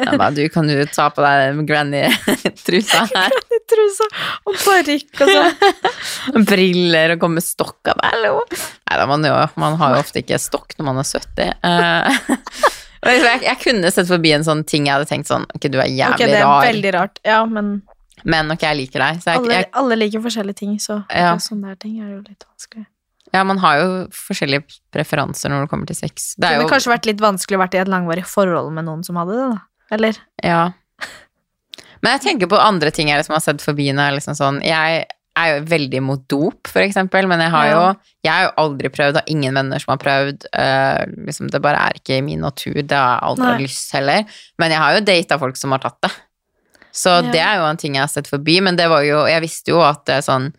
Ja, bare, du kan jo ta på deg granny-trusa her. granny-trusa og parykk og sånn. Briller og komme med stokk av Hallo! Nei da, man, jo, man har jo ofte ikke stokk når man er 70. Jeg, jeg kunne sett forbi en sånn ting jeg hadde tenkt sånn Ok, du er jævlig det er rar, veldig rart. Ja, men men ok, jeg liker deg. Så jeg, alle, jeg, alle liker forskjellige ting, så Ja. sånne ting er jo litt vanskelig. ja, man har jo forskjellige preferanser når det kommer til sex. Det kunne jo kanskje vært litt vanskelig å være i et langvarig forhold med noen som hadde det, da. Eller? Ja. Men jeg tenker på andre ting jeg liksom har sett forbi når jeg liksom sånn Jeg er jo veldig imot dop, for eksempel, men jeg har jo Jeg har jo aldri prøvd, har ingen venner som har prøvd. Uh, liksom, det bare er ikke i min natur. Det har jeg aldri Nei. lyst heller. Men jeg har jo data folk som har tatt det. Så Ja. det er jo en ting jeg har sett forbi, men det var jo Jeg visste jo at det er sånn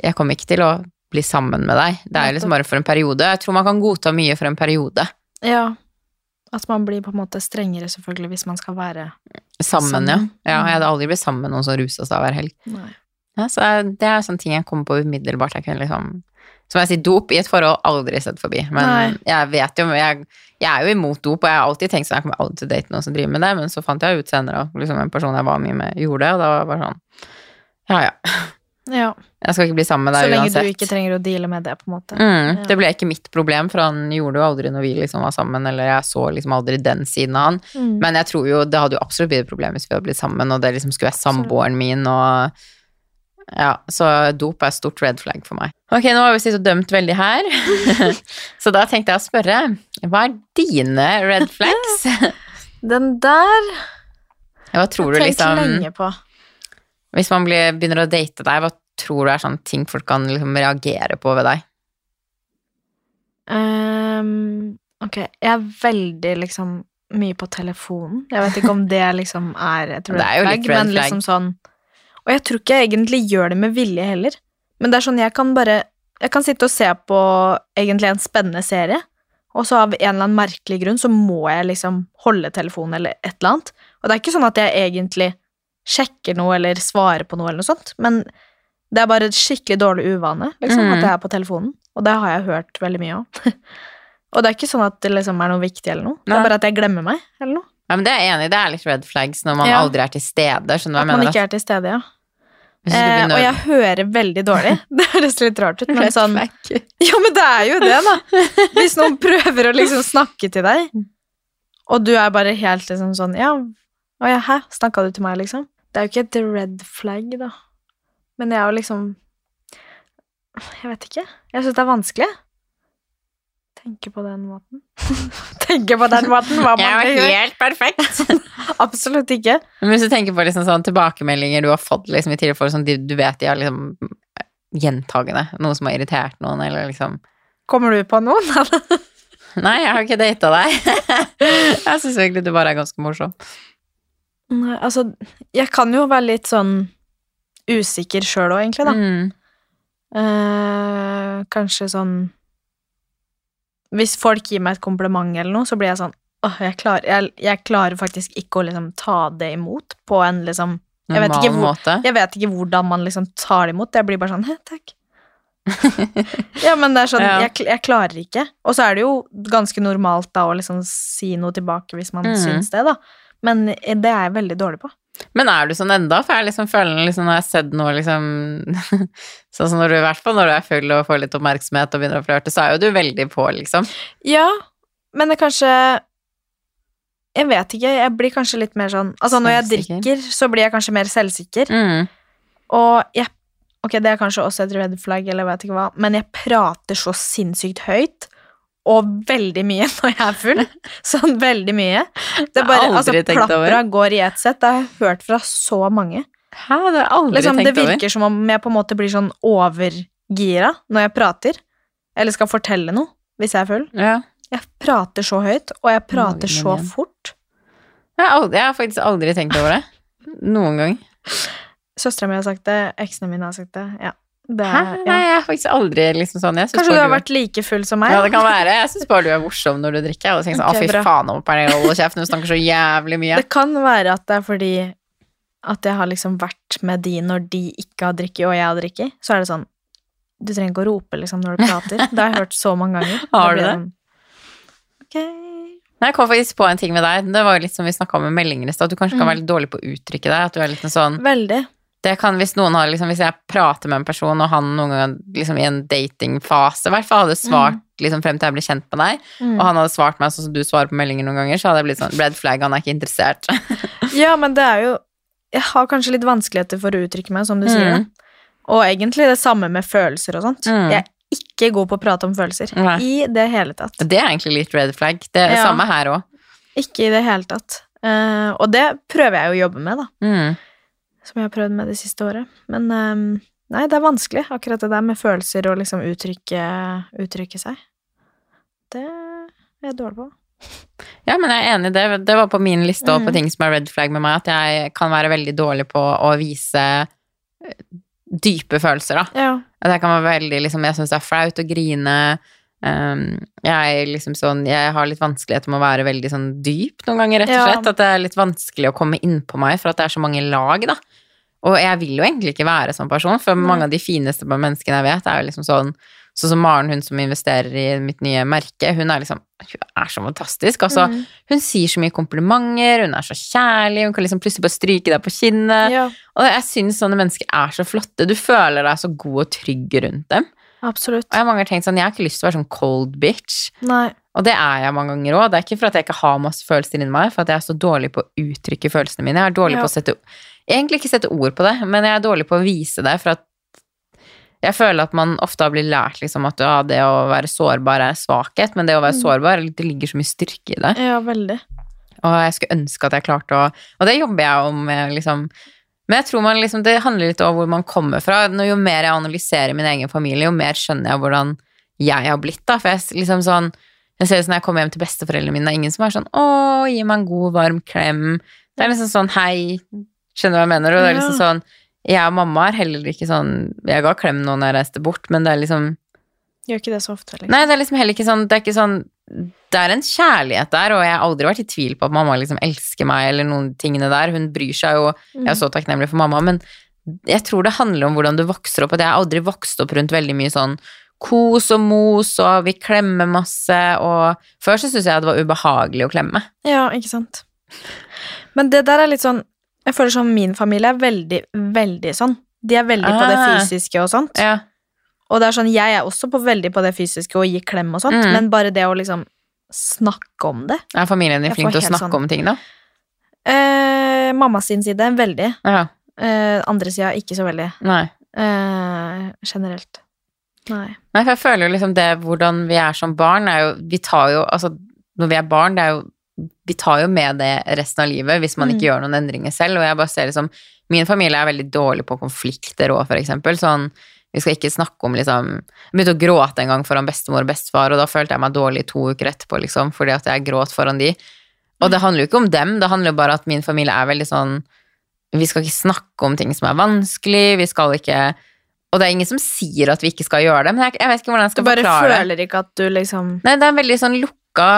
Jeg kommer ikke til å bli sammen med deg. Det er jo liksom bare for en periode. Jeg tror man kan godta mye for en periode. Ja. At man blir på en måte strengere, selvfølgelig, hvis man skal være Sammen, Sammen. ja. ja. Mm. Jeg hadde aldri blitt sammen med noen som rusa seg hver helg. Nei. Ja, så det er sånne ting jeg kommer på umiddelbart. Jeg kunne liksom Som jeg sier, dop i et forhold aldri sett forbi. Men Nei. jeg vet jo jeg, jeg er jo imot dop, og jeg har alltid tenkt sånn jeg kommer aldri til å date noen som driver med det, men så fant jeg ut senere at liksom en person jeg var mye med, gjorde det, og da var jeg bare sånn Ja, ja. Ja. Jeg skal ikke bli sammen med deg uansett. Så lenge uansett. du ikke trenger å deale med det, på en måte. Mm, Ja. det ble ikke mitt problem, for han gjorde jo aldri når vi liksom var sammen, eller jeg så liksom aldri den siden av han. Mm. Men jeg tror jo det hadde jo absolutt blitt et problem hvis vi hadde blitt sammen, og det liksom skulle være samboeren min, og ja, så dop er stort red flag for meg. Ok, nå har vi sittet og dømt veldig her, så da tenkte jeg å spørre, hva er dine red flags? Den der Hva tror du liksom, lenge på. hvis man blir, begynner å date deg, hva tror du er sånne ting folk kan liksom reagere på ved deg? Um, ok, jeg er veldig liksom mye på telefonen. Jeg vet ikke om det liksom er et red flag, men liksom sånn Og jeg tror ikke jeg egentlig gjør det med vilje heller. Men det er sånn, jeg kan bare Jeg kan sitte og se på egentlig en spennende serie, og så av en eller annen merkelig grunn så må jeg liksom holde telefonen eller et eller annet. Og det er ikke sånn at jeg egentlig sjekker noe eller svarer på noe eller noe sånt, men det er bare et skikkelig dårlig uvane, liksom, mm. at jeg er på telefonen. Og det har jeg hørt veldig mye om. Og det er ikke sånn at det liksom er noe viktig eller noe. Det er bare at jeg glemmer meg, eller noe. Ja, men det er jeg enig i. Det er litt red flags når man Ja. aldri er til stede. At man mener? ikke er til stede, ja. Eh, og jeg hører veldig dårlig. Det høres litt rart ut, men sånn. Ja, men det er jo det, da. Hvis noen prøver å liksom snakke til deg, og du er bare helt liksom sånn Ja, å ja, hæ? Snakka du til meg, liksom? Det er jo ikke et red flag, da. Men jeg er jo liksom Jeg vet ikke. Jeg syns det er vanskelig. Tenke på den måten. Tenke på den måten, Jeg man er gjør. jo helt perfekt. Absolutt ikke. Men hvis du tenker på liksom sånn tilbakemeldinger du har fått liksom, i tidligere forhold, sånn, du vet de har liksom gjentagende, noe som har irritert noen, eller liksom Kommer du på noen? Nei, jeg har ikke data deg. jeg syns egentlig du bare er ganske morsom. Nei, altså, jeg kan jo være litt sånn usikker sjøl òg, egentlig, da. Mm. Eh, kanskje sånn Hvis folk gir meg et kompliment eller noe, så blir jeg sånn Åh, jeg, klarer, jeg, jeg klarer faktisk ikke å liksom ta det imot på en liksom Jeg vet hvor- måte. Jeg vet ikke hvordan man liksom tar det imot. Jeg blir bare sånn Hei, takk. ja, men det er sånn Ja. jeg, jeg klarer ikke. Og så er det jo ganske normalt da å liksom si noe tilbake hvis man mm. syns det, da. Men det er jeg veldig dårlig på. Men er du sånn enda? For jeg liksom føler liksom når jeg har sett noe liksom Sånn som når du i hvert fall når du er full og får litt oppmerksomhet og begynner å flørte, så er jo du veldig på, liksom. Ja, men det er kanskje Jeg vet ikke, jeg blir kanskje litt mer sånn Altså, når jeg drikker, så blir jeg kanskje mer selvsikker. Mm. Og jeg Ok, det er kanskje også et red flag, eller jeg vet ikke hva, men jeg prater så sinnssykt høyt. Og veldig mye når jeg er full. Sånn veldig mye. Det er bare, altså. Plapra går i ett sett. Det har jeg hørt fra så mange. Hæ, det har jeg aldri Liksom, tenkt over. Det virker som om jeg på en måte blir sånn overgira når jeg prater. Eller skal fortelle noe hvis jeg er full. Ja. Jeg prater så høyt, og jeg prater så fort. Jeg har, aldri, jeg har faktisk aldri tenkt over det. Noen gang. Søstera mi har sagt det, eksene mine har sagt det. Ja. Det Hæ? Ja. Nei, jeg har faktisk aldri liksom sånn. Kanskje du har har vært like full som meg? Ja, det kan være. Jeg syns bare du er morsom når du drikker. Og tenker sånn, okay, fy faen, nå er det hold kjeft, du snakker så jævlig mye. Det kan være at det er fordi at jeg har liksom vært med de når de ikke har drikket, og jeg har drikket. Så er det sånn Du trenger ikke å rope liksom når du prater. Det har jeg hørt så mange ganger. Har du det? sånn, Ok. Nei, jeg kom faktisk på en ting med deg. Det var jo litt som vi snakka om med meldinger i stad. At du kanskje kan Mm. være litt dårlig på å uttrykke deg. At du er litt en sånn Veldig. Det kan hvis noen har liksom Hvis jeg prater med en person, og han noen gang liksom i en datingfase i hvert fall hadde svart liksom frem til jeg ble kjent med deg, Mm. og han hadde svart meg sånn som du svarer på meldinger noen ganger, så hadde jeg blitt sånn Red flag, han er ikke interessert. Ja, men det er jo Jeg har kanskje litt vanskeligheter for å uttrykke meg, som du sier. Mm. da. Og egentlig det samme med følelser og sånt. Mm. Jeg er ikke god på å prate om følelser. Nei. I det hele tatt. Det er egentlig litt red flag. Det er det Ja. samme her òg. Ikke i det hele tatt. Uh, og det prøver jeg å jobbe med, da. Som jeg har prøvd med det siste året. Men ehm, nei, det er vanskelig, akkurat det der med følelser og liksom uttrykke, uttrykke seg. Det er jeg dårlig på. Ja, men jeg er enig. Det, det var på min liste på Mm. ting som er red flag med meg, at jeg kan være veldig dårlig på å vise eh, dype følelser, da. Ja. At jeg kan være veldig liksom Jeg syns det er flaut å grine. Um, jeg liksom sånn Jeg har litt vanskeligheter med å være veldig sånn dyp noen ganger, rett og Ja. At det er litt vanskelig å komme innpå meg, for at det er så mange lag, da. Og jeg vil jo egentlig ikke være sånn person, for mange av de fineste menneskene jeg vet, er jo liksom sånn Sånn som Maren, hun som investerer i mitt nye merke, hun er liksom Hun er så fantastisk. Altså, mm. hun sier så mye komplimenter, hun er så kjærlig, hun kan liksom plutselig bare stryke deg på kinnet. ja, Og jeg syns sånne mennesker er så flotte. Du føler deg så god og trygg rundt dem. absolutt. Og jeg har mange ganger tenkt sånn, jeg har ikke lyst til å være sånn cold bitch. Nei. Og det er jeg mange ganger òg. Det er ikke for at jeg ikke har masse følelser inni meg, for at jeg er så dårlig på å uttrykke følelsene mine. Jeg er dårlig Ja. på å sette Egentlig ikke sette ord på det, men jeg er dårlig på å vise det, for at jeg føler at man ofte har blitt lært liksom at ja, det å være sårbar er svakhet, men det å være Mm. sårbar, det ligger så mye styrke i det. Ja, veldig. Og jeg skulle ønske at jeg klarte å Og det jobber jeg om med, liksom. Men jeg tror man liksom, det handler litt om hvor man kommer fra. Jo mer jeg analyserer min egen familie, jo mer skjønner jeg hvordan jeg har blitt. da. For jeg liksom sånn Jeg ser som når jeg kommer hjem til besteforeldrene mine, det er ingen som er sånn 'Å, gi meg en god, varm klem'. Det er liksom sånn 'hei'. Skjønner du hva jeg mener? Og det er liksom sånn Jeg og mamma er heller ikke sånn Jeg ga klem nå når jeg reiste bort, men det er liksom Gjør ikke det så ofte, liksom. Nei, det er liksom heller ikke sånn Det er ikke sånn Det er en kjærlighet der, og jeg har aldri vært i tvil på at mamma liksom elsker meg, eller noen tingene der. Hun bryr seg jo Jeg er så takknemlig for mamma, men jeg tror det handler om hvordan du vokser opp, og jeg har aldri vokst opp rundt veldig mye sånn kos og mos, og vi klemmer masse, og før så syntes jeg det var ubehagelig å klemme. Ja, ikke sant. Men det der er litt sånn Jeg føler sånn min familie er veldig, veldig sånn. De er veldig på det Ah. fysiske og sånt. Ja. Og det er sånn, jeg er også på veldig på det fysiske og gi klem og sånt, Mm. men bare det å liksom snakke om det Er familien din flink til å snakke sånn- om ting, da? eh, Mamma sin side, veldig. Ja. Eh, andre sida, ikke så veldig. Nei. Eh, generelt. Nei. Nei, for jeg føler jo liksom det hvordan vi er som barn, er jo Vi tar jo Altså, når vi er barn, det er jo Vi tar jo med det resten av livet hvis man Mm. ikke gjør noen endringer selv, og jeg bare ser liksom Min familie er veldig dårlig på konflikter òg, for eksempel. Sånn vi skal ikke snakke om liksom Jeg begynte å gråte en gang foran bestemor og bestefar, og da følte jeg meg dårlig to uker etterpå, liksom, fordi at jeg gråt foran de. Og det handler jo ikke om dem, det handler jo bare at min familie er veldig sånn Vi skal ikke snakke om ting som er vanskelig, vi skal ikke Og det er ingen som sier at vi ikke skal gjøre det, men jeg, jeg vet ikke hvordan jeg skal forklare det. Du bare føler ikke at du liksom Nei, det er veldig sånn lukka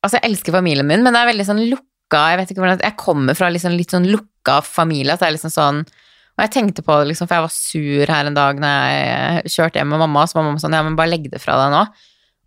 Altså, jeg elsker familien min, men det er veldig sånn lukka Jeg vet ikke hvordan Jeg kommer fra liksom litt sånn lukka familie, at det er liksom sånn Og jeg tenkte på det, liksom, for jeg var sur her en dag når jeg kjørte hjem med mamma, så var mamma sånn Ja, men bare legg det fra deg nå.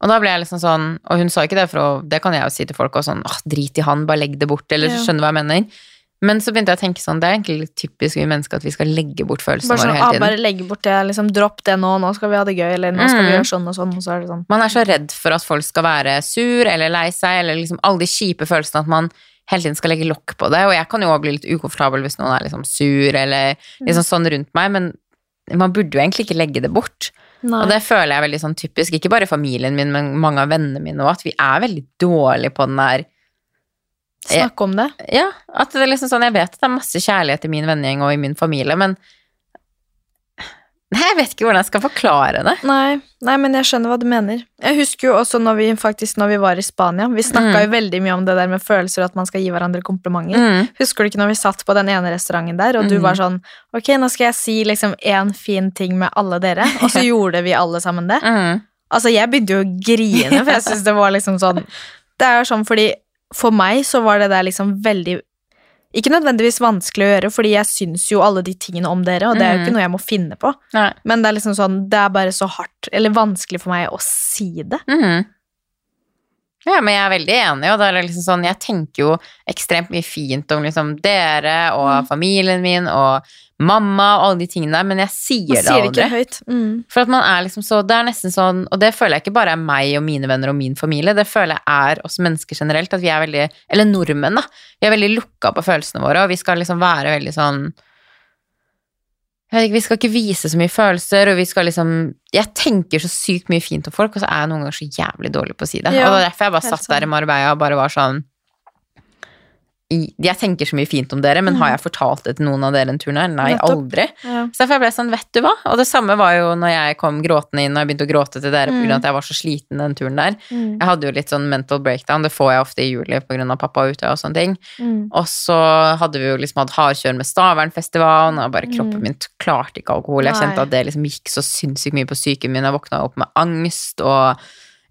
Og da ble jeg liksom sånn Og hun sa ikke det, for å, det kan jeg jo si til folk og sånn Åh, drit i han, bare legg det bort, eller Ja. skjønner du hva jeg mener? Men så begynte jeg å tenke sånn, det er egentlig litt typisk vi mennesker at vi skal legge bort følelsene våre sånn, ah, hele tiden. bare legge bort det, liksom dropp det nå, nå skal vi ha det gøy, eller nå skal vi Mm. gjøre sånn og sånn, og så er det sånn. Man er så redd for at folk skal være sur eller lei seg, eller liksom alle de kjipe følelsene at man hele tiden skal legge lokk på det. Og jeg kan jo også bli litt ukomfortabel hvis noen er liksom sur eller liksom sånn rundt meg, men man burde jo egentlig ikke legge det bort. Nei. Og det føler jeg er veldig sånn typisk, ikke bare familien min, men mange av vennene mine òg, at vi er veldig dårlige på den der Snakk om det. Ja, at det er liksom sånn, jeg vet at det er masse kjærlighet i min vennegjeng og i min familie, men Nei, jeg vet ikke hvordan jeg skal forklare det. Nei, nei, men jeg skjønner hva du mener. Jeg husker jo også når vi faktisk når vi var i Spania, vi snakka Mm. jo veldig mye om det der med følelser og at man skal gi hverandre komplimenter. Mm. Husker du ikke når vi satt på den ene restauranten der, og du Mm. var sånn Ok, nå skal jeg si liksom én fin ting med alle dere, og så gjorde vi alle sammen det. Mm. Altså, jeg begynte jo å grine, for jeg syns det var liksom sånn Det er jo sånn fordi For meg så var det der liksom veldig Ikke nødvendigvis vanskelig å gjøre, fordi jeg syns jo alle de tingene om dere, og det er jo Mm. ikke noe jeg må finne på. Nei. Men det er liksom sånn Det er bare så hardt, eller vanskelig for meg å si det. Mhm. Ja, men jeg er veldig enig, og det er liksom sånn, jeg tenker jo ekstremt mye fint om liksom dere og Mm. familien min og mamma og alle de tingene der, men jeg sier Man sier det aldri. ikke høyt. Mm. For at man er liksom så, det er nesten sånn, og det føler jeg ikke bare er meg og mine venner og min familie, det føler jeg er oss mennesker generelt, at vi er veldig, eller nordmenn da, vi er veldig lukka på følelsene våre, og vi skal liksom være veldig sånn, vi skal ikke vise så mye følelser, og vi skal liksom, jeg tenker så sykt mye fint om folk, og så er jeg noen ganger så jævlig dårlig på å si det. Ja, og det er derfor jeg bare satt der i Marbella og bare var sånn, jeg tenker så mye fint om dere, men har jeg fortalt det til noen av dere en tur? Nei, Mm. Aldri. Ja. Så derfor ble jeg sånn, vet du hva? Og det samme var jo når jeg kom gråtende inn, og jeg begynte å gråte til dere Mm. pga. at jeg var så sliten den turen der. Mm. Jeg hadde jo litt sånn mental breakdown, det får jeg ofte i juli pga. pappa Utøya og sånne ting. Mm. Og så hadde vi jo liksom hatt hardkjør med Stavernfestivalen, og bare kroppen Mm. min klarte ikke alkohol. Jeg kjente at det liksom gikk så sinnssykt mye på psyken min. Jeg våkna opp med angst, og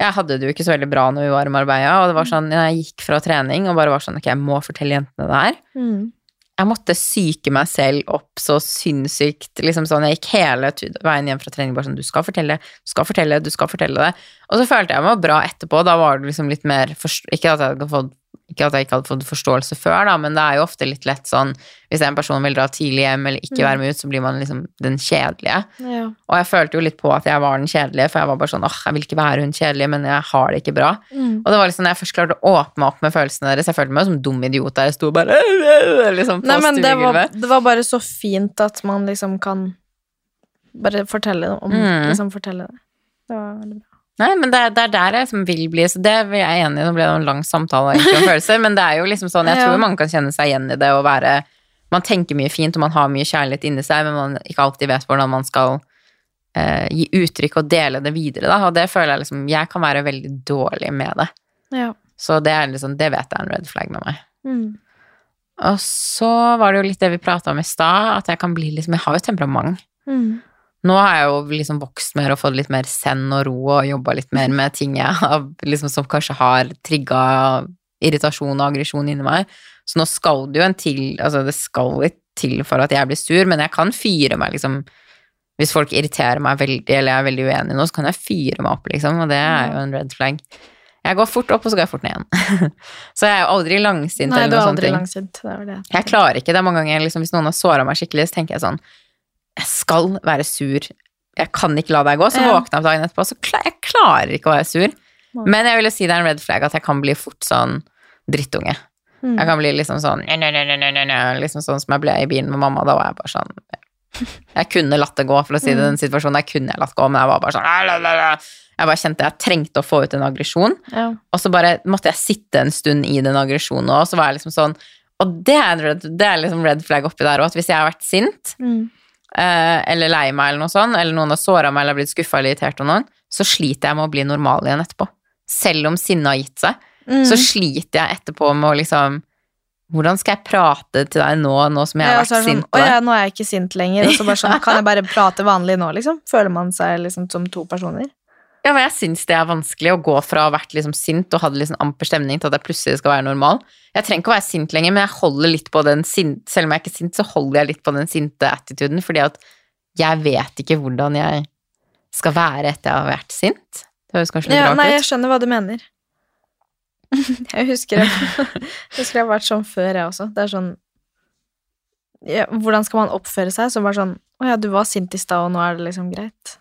jeg hadde det jo ikke så veldig bra når vi var i Marbella, og det var sånn, jeg gikk fra trening og bare var sånn, ok, jeg må fortelle jentene det her Mm. jeg måtte psyke meg selv opp så sinnssykt. liksom sånn, Jeg gikk hele veien hjem fra trening bare sånn Du skal fortelle, du skal fortelle, du skal fortelle det. Og så følte jeg meg bra etterpå. Da var det liksom litt mer Ikke at jeg hadde fått ikke at jeg ikke hadde fått forståelse før, da, men det er jo ofte litt lett sånn Hvis en person vil dra tidlig hjem eller ikke Mm. være med ut, så blir man liksom den kjedelige. Ja. Og jeg følte jo litt på at jeg var den kjedelige, for jeg var bare sånn åh, jeg vil ikke være hun kjedelige, men jeg har det ikke bra. Mm. Og det var liksom når jeg først klarte å åpne opp med følelsene deres, jeg følte meg som dum idiot der jeg sto bare liksom på Nei, men det var, det var bare så fint at man liksom kan bare fortelle om Mm. Liksom fortelle det. Det var veldig bra. Nei, men det det er der jeg liksom vil bli, så det er jeg enig i. Nå ble det en lang samtale egentlig om følelser, men det er jo liksom sånn, jeg Ja. tror mange kan kjenne seg igjen i det å være Man tenker mye fint, og man har mye kjærlighet inni seg, men man ikke alltid vet hvordan man skal eh, gi uttrykk og dele det videre, da. Og det føler jeg liksom Jeg kan være veldig dårlig med det. Ja. Så det er liksom Det vet jeg er en red flag med meg. Mm. Og så var det jo litt det vi prata om i stad, at jeg kan bli liksom Jeg har jo temperament. Mm. Nå har jeg jo liksom vokst mer og fått litt mer send og ro og jobba litt mer med ting jeg har, liksom, som kanskje har trigga irritasjon og aggresjon inni meg. Så nå skal det jo en til Altså, det skal litt til for at jeg blir sur, men jeg kan fyre meg liksom Hvis folk irriterer meg veldig, eller jeg er veldig uenig noe, så kan jeg fyre meg opp, liksom, og det er jo en red flag. Jeg går fort opp, og så går jeg fort ned igjen. så jeg er jo aldri langsint Nei, eller du er aldri langsint. Det er det. Jeg klarer ikke det mange ganger, liksom, hvis noen har såra meg skikkelig, så tenker jeg sånn Jeg skal være sur. Jeg kan ikke la deg gå. Så Ja. våkna jeg opp dagen etterpå, så klar, jeg klarer ikke å være sur. Men jeg vil jo si det er en red flag at jeg kan bli fort sånn drittunge. Mm. Jeg kan bli liksom sånn «Nø, nø, nø, nø, nø, nø», Liksom sånn som jeg ble i bilen med mamma. Da var jeg bare sånn Jeg kunne latt det gå, for å si det. i Den situasjonen Jeg kunne jeg latt gå, men jeg var bare sånn la, la, la». Jeg bare kjente jeg trengte å få ut en aggresjon. Ja. Og så bare måtte jeg sitte en stund i den aggresjonen, og så var jeg liksom sånn Og det er, det er liksom red flag oppi der òg, at hvis jeg har vært sint, Mm. Eh, eller lei meg, eller noe sånt, eller noen har såra meg eller blitt skuffa eller irritert av noen, så sliter jeg med å bli normal igjen etterpå. Selv om sinnet har gitt seg, Mm. så sliter jeg etterpå med å liksom Hvordan skal jeg prate til deg nå, nå som jeg har Ja, vært sånn, sint Å ja, nå er jeg ikke sint lenger. Og så bare sånn, kan jeg bare prate vanlig nå, liksom? Føler man seg liksom som to personer? Ja, men jeg syns det er vanskelig å gå fra å ha vært liksom sint og hatt liksom amper stemning til at jeg plutselig skal være normal. Jeg trenger ikke å være sint lenger, men jeg holder litt på den sint, selv om jeg er ikke sint, så holder jeg litt på den sinte attituden, fordi at jeg vet ikke hvordan jeg skal være etter jeg har vært sint. Det høres kanskje litt Ja, rart nei, ut. jeg skjønner hva du mener. Jeg husker jeg husker jeg har vært sånn før, jeg også. Det er sånn ja, Hvordan skal man oppføre seg? Så bare sånn Å ja, du var sint i stad, og nå er det liksom greit.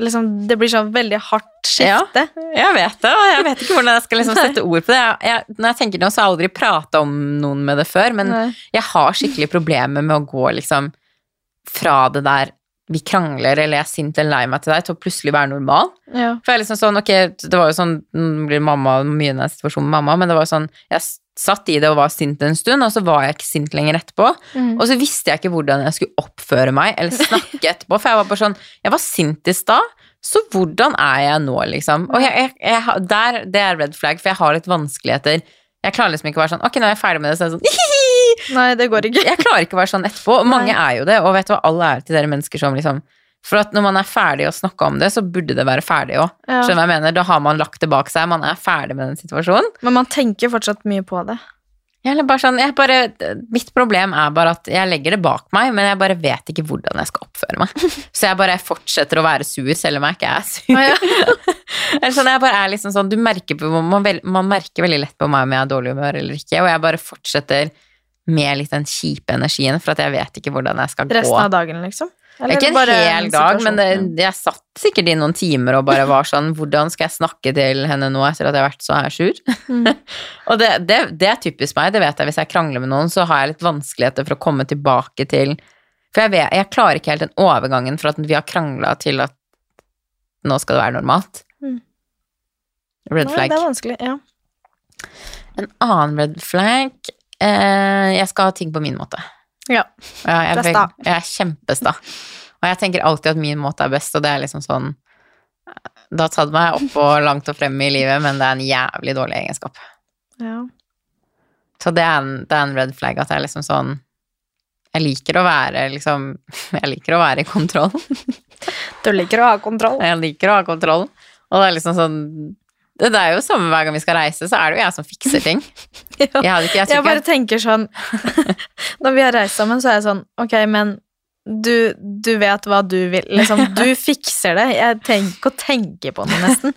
Liksom, det blir sånn veldig hardt skifte. Jeg vet det, og jeg vet ikke hvordan jeg skal liksom sette ord på det. Jeg, jeg, når jeg tenker nå, så har jeg aldri prata om noen med det før, men Nei. jeg har skikkelig problemer med å gå liksom fra det der vi krangler, eller jeg er sint eller lei meg til deg, til å plutselig være normal. Ja. For jeg er liksom sånn, ok, det var jo sånn, nå blir mamma mye i den situasjonen med mamma, men det var jo sånn, jeg satt i det og var sint en stund, og så var jeg ikke sint lenger etterpå. Mm. Og så visste jeg ikke hvordan jeg skulle oppføre meg, eller snakke etterpå, for jeg var bare sånn, jeg var sint i stad, så hvordan er jeg nå, liksom? Og jeg, jeg, jeg, der, det er red flag, for jeg har litt vanskeligheter. Jeg klarer liksom ikke å være sånn, ok, nå er jeg ferdig med det, så er jeg sånn, Nei, det går ikke. jeg klarer ikke å være sånn etterpå. Og mange Nei. er jo det, og vet du hva, alle er til dere mennesker som liksom For at når man er ferdig å snakke om det, så burde det være ferdig òg. Ja. Skjønner hva jeg mener? Da har man lagt det bak seg, man er ferdig med den situasjonen. Men man tenker fortsatt mye på det. Eller bare sånn, jeg bare, mitt problem er bare at jeg legger det bak meg, men jeg bare vet ikke hvordan jeg skal oppføre meg. Så jeg bare fortsetter å være sur, selv om jeg ikke er sur. Ja. Eller sånn, jeg bare er liksom sånn, du merker på, man, man merker veldig lett på meg om jeg er dårlig humør eller ikke, og jeg bare fortsetter med litt den kjipe energien, for at jeg vet ikke hvordan jeg skal gå. Resten av dagen, liksom? Eller ikke en bare hel dag, men det, jeg satt sikkert i noen timer og bare var sånn Hvordan skal jeg snakke til henne nå etter at jeg har vært så her sur? Mm. og det, det, det er typisk meg. Det vet jeg hvis jeg krangler med noen, så har jeg litt vanskeligheter for å komme tilbake til For jeg, vet, jeg klarer ikke helt den overgangen fra at vi har krangla til at nå skal det være normalt. Mm. Red Nei, flag. det er vanskelig, ja. En annen red flag eh, Jeg skal ha ting på min måte. Ja. Ja, jeg, Det er sta. jeg er kjempesta. Og jeg tenker alltid at min måte er best, og det er liksom sånn Da har tatt meg opp og langt og frem i livet, men det er en jævlig dårlig egenskap. ja. Så det er en, det er en red flag at jeg er liksom sånn Jeg liker å være liksom Jeg liker å være i kontroll. Du liker å ha kontroll. Jeg liker å ha kontroll. Og det er liksom sånn Det det er jo samme hver gang vi skal reise, så er det jo jeg som fikser ting. Ja. Jeg, ikke, jeg Jeg bare tenker sånn Når vi har reist sammen, så er jeg sånn Ok, men du, du vet hva du vil. Liksom, du fikser det. Jeg trenger ikke å tenke på det, nesten.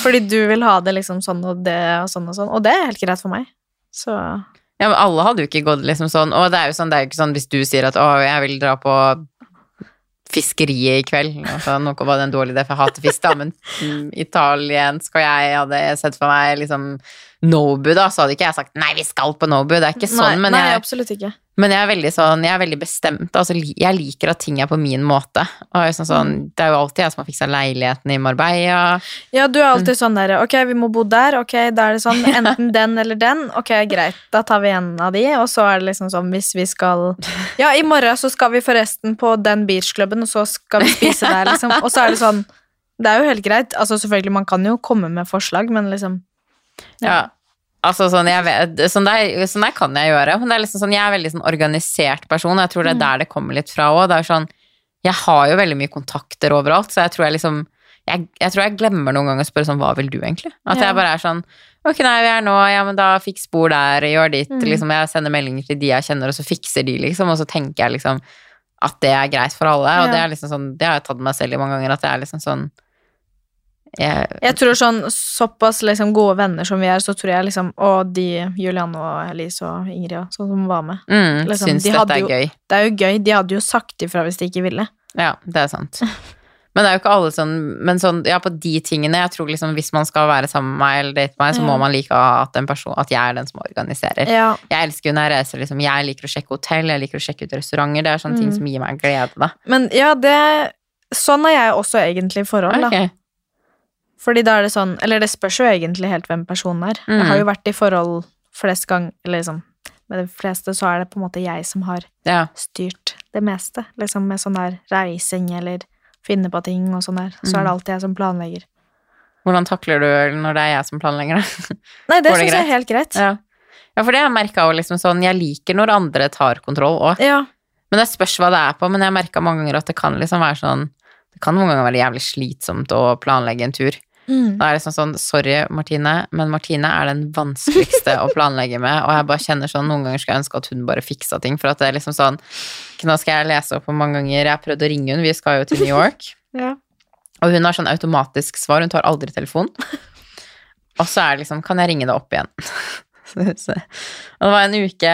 Fordi du vil ha det liksom sånn og det og sånn og sånn. Og det er helt greit for meg. Så Ja, men alle hadde jo ikke gått liksom sånn, og det er jo sånn, det er jo ikke sånn hvis du sier at å, jeg vil dra på fiskeriet i kveld, altså, noe var det en dårlig idé, for jeg hater fisk da, men mm, italiensk, og jeg hadde sett for meg liksom Nobu da, så hadde ikke jeg sagt, nei, vi skal på Nobu, det er ikke sånn, nei, men, nei, jeg, ikke. men jeg er veldig sånn, jeg er veldig bestemt, altså jeg liker at ting er på min måte, sånn, sånn, det er jo alltid jeg som har fikset leiligheten i Marbella, Ja, du er Mm. alltid sånn der Ok, vi må bo der. Ok, da er det sånn. Enten den eller den. Ok, greit. Da tar vi en av de, og så er det liksom sånn hvis vi skal Ja, i morgen så skal vi forresten på den beachklubben, og så skal vi spise der, liksom. Og så er det sånn Det er jo helt greit. Altså, selvfølgelig, man kan jo komme med forslag, men liksom Ja. Altså sånn, jeg vet, sånn, der, sånn der kan jeg gjøre, men det er liksom sånn, jeg er veldig sånn organisert person, og jeg tror det er der det kommer litt fra òg. Sånn, jeg har jo veldig mye kontakter overalt, så jeg tror jeg liksom jeg, jeg tror jeg glemmer noen ganger å spørre sånn, hva vil du egentlig? At Ja. jeg bare er sånn, ok, nei, vi er nå, ja, men da fiks spor der, gjør ditt, Mm. liksom, jeg sender meldinger til de jeg kjenner, og så fikser de, liksom, og så tenker jeg liksom, at det er greit for alle. Og det er liksom sånn, det har jeg tatt meg selv i mange ganger, at det er liksom sånn jeg, Jeg tror sånn såpass liksom gode venner som vi er, så tror jeg liksom Og de, Julianne og Elise og Ingrid sånn som var med. mm, liksom, syns de dette er jo- gøy. Det er jo gøy. De hadde jo sagt ifra hvis de ikke ville. Ja, det er sant. Men det er jo ikke alle sånn Men sånn, ja, på de tingene Jeg tror liksom hvis man skal være sammen med meg eller date meg, så må man like at, en person, at jeg er den som organiserer. Ja. Jeg elsker jo når jeg reiser, liksom. Jeg liker å sjekke hotell, jeg liker å sjekke ut restauranter. Det er sånne ting Mm. som gir meg glede, da. Men ja, det Sånn er jeg også egentlig i forhold, da. Fordi da er det sånn Eller det spørs jo egentlig helt hvem personen er. Mm. Jeg har jo vært i forhold flest gang Eller liksom Med de fleste så er det på en måte jeg som har Ja. styrt det meste. Liksom med sånn der reising eller finne på ting og sånn der. Så Mm. er det alltid jeg som planlegger. Hvordan takler du når det er jeg som planlegger det? Nei, det det syns jeg er helt greit. Ja. ja, for det har jeg merka òg, liksom sånn Jeg liker når andre tar kontroll òg. Ja. Men det spørs hva det er på. Men jeg har merka mange ganger at det kan liksom være sånn Det kan noen ganger være jævlig slitsomt å planlegge en tur. Mm. Da er det sånn sånn Sorry, Martine, men Martine er den vanskeligste å planlegge med. Og jeg bare kjenner sånn Noen ganger skal jeg ønske at hun bare fiksa ting. For at det er liksom sånn Nå skal jeg lese opp hvor mange ganger jeg har prøvd å ringe hun. Vi skal jo til New York. Ja. Og hun har sånn automatisk svar. Hun tar aldri telefon. Og så er det liksom Kan jeg ringe deg opp igjen? Og det var en uke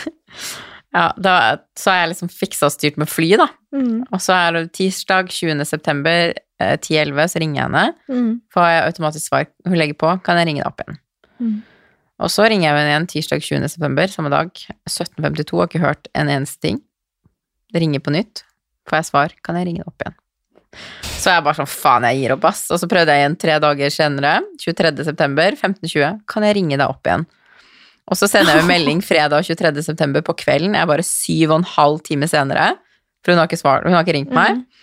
Ja, da, så har jeg liksom fiksa og styrt med fly, da. Mm. Og så er det tirsdag 20. september 10.11, så ringer jeg henne. Mm. Får jeg automatisk svar. Hun legger på. Kan jeg ringe deg opp igjen? Mm. Og så ringer jeg henne igjen tirsdag 20. september, samme dag. 17.52, har ikke hørt en eneste ting. Det ringer på nytt. Får jeg svar. Kan jeg ringe deg opp igjen? Så jeg bare sånn, faen, jeg gir opp, ass. Og så prøvde jeg igjen tre dager senere, 23. september, 15.20. Kan jeg ringe deg opp igjen? Og så sender jeg en melding fredag 23. september på kvelden. Jeg er bare syv og en halv time senere, for hun har ikke, svar, hun har ikke ringt meg. Mhm.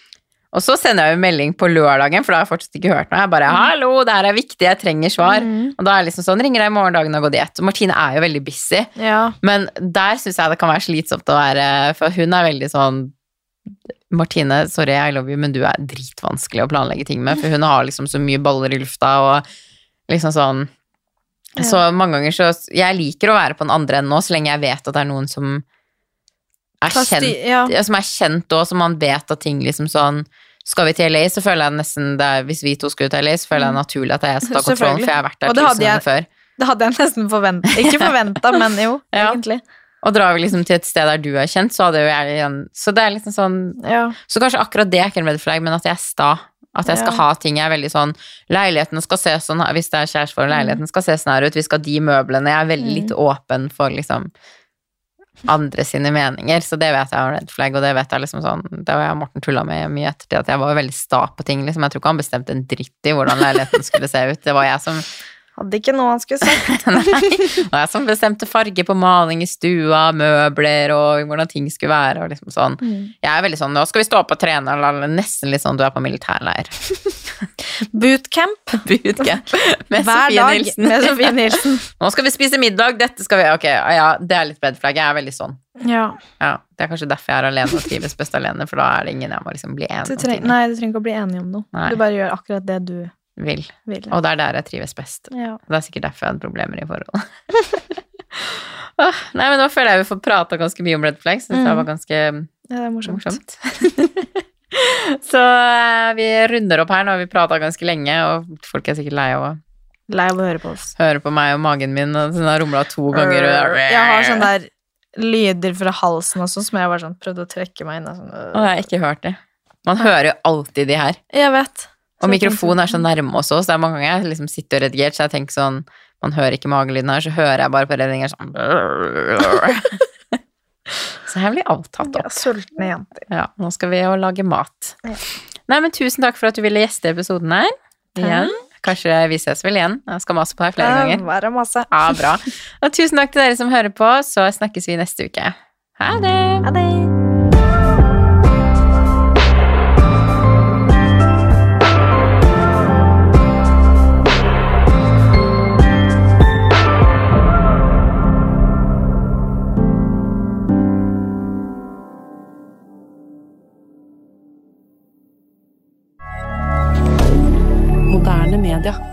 Og så sender jeg jo melding på lørdagen, for da har jeg fortsatt ikke hørt noe. Jeg bare 'hallo, det her er viktig, jeg trenger svar'. Mm. Og da er jeg liksom sånn, ringer deg i morgen, dagen har gått i ett. Og Martine er jo veldig busy, Ja. men der syns jeg det kan være slitsomt å være, for hun er veldig sånn Martine, sorry, I love you, men du er dritvanskelig å planlegge ting med, for hun har liksom så mye baller i lufta og liksom sånn Ja. Så mange ganger så Jeg liker å være på den andre enden nå, så lenge jeg vet at det er noen som er kjent ja, som er kjent og som man vet at ting liksom sånn Skal vi til LA, så føler jeg nesten det er, Hvis vi to skulle til LA, så føler jeg det naturlig at jeg skal ta kontrollen, Mm. For jeg har vært der tusen ganger før. Det hadde jeg nesten forventa. Ikke forventa, men jo, Ja. egentlig. Og drar vi liksom til et sted der du er kjent, så hadde jo jeg igjen Så det er liksom sånn Ja. Så kanskje akkurat det er ikke en red flag, men at jeg er sta. At jeg skal Ja. ha ting jeg er veldig sånn Leiligheten skal se sånn Hvis det er kjæresteforhold, leiligheten skal se sånn her ut, vi skal ha de møblene. Jeg er veldig Mm. litt åpen for liksom andre sine meninger, så det vet jeg er red flag, og det vet jeg liksom sånn Det har jeg og Morten tulla med mye etter det, at jeg var veldig sta på ting, liksom. Jeg tror ikke han bestemte en dritt i hvordan leiligheten skulle se ut. Det var jeg som Hadde ikke noe han skulle sagt. Nei, og jeg som bestemte farge på maling i stua, møbler og hvordan ting skulle være og liksom sånn. Mm. Jeg er veldig sånn 'nå skal vi stå opp og trene', eller nesten litt sånn 'du er på militærleir'. Bootcamp Bootcamp med hver Sofie dag Nilsen. med Sofie Nilsen. 'Nå skal vi spise middag, dette skal vi Ok, ja, det er litt red flag. Jeg er veldig sånn. Ja. Ja, Det er kanskje derfor jeg er alene og trives best alene, for da er det ingen jeg må liksom bli enig om nei, du trenger ikke å bli enig om noe. Nei. Du bare gjør akkurat det du vil. vil. Og det er der jeg trives best. Ja. Det er sikkert derfor jeg hadde problemer i forhold. Nei, men nå føler jeg vi får prata ganske mye om red flags. Det Mm. var ganske ja, det er morsomt. morsomt. Så eh, vi runder opp her. Nå har vi prata ganske lenge, og folk er sikkert lei av å Lei av å høre på oss. høre på meg og magen min, og den har rumla to ganger. Jeg har sånne der lyder fra halsen også, som jeg bare sånn prøvde å trekke meg inn. Sånn. Og jeg har ikke hørt det. Man hører jo alltid de her. Jeg vet. Og mikrofonen er så nærme også, så det er mange ganger jeg liksom sitter og redigerer, så jeg tenker sånn Man hører ikke magelyden her, så hører jeg bare på redninger sånn Så her blir alt tatt Ja, sultne jenter. Ja, nå skal vi jo lage mat. Ja. Nei, men tusen takk for at du ville gjeste episoden her. Igjen. Kanskje vi ses vel igjen. Jeg skal mase på deg flere ganger. Bare masse. Ja, bra. Og tusen takk til dere som hører på, så snakkes vi neste uke. Ha det! Ha det. regarder.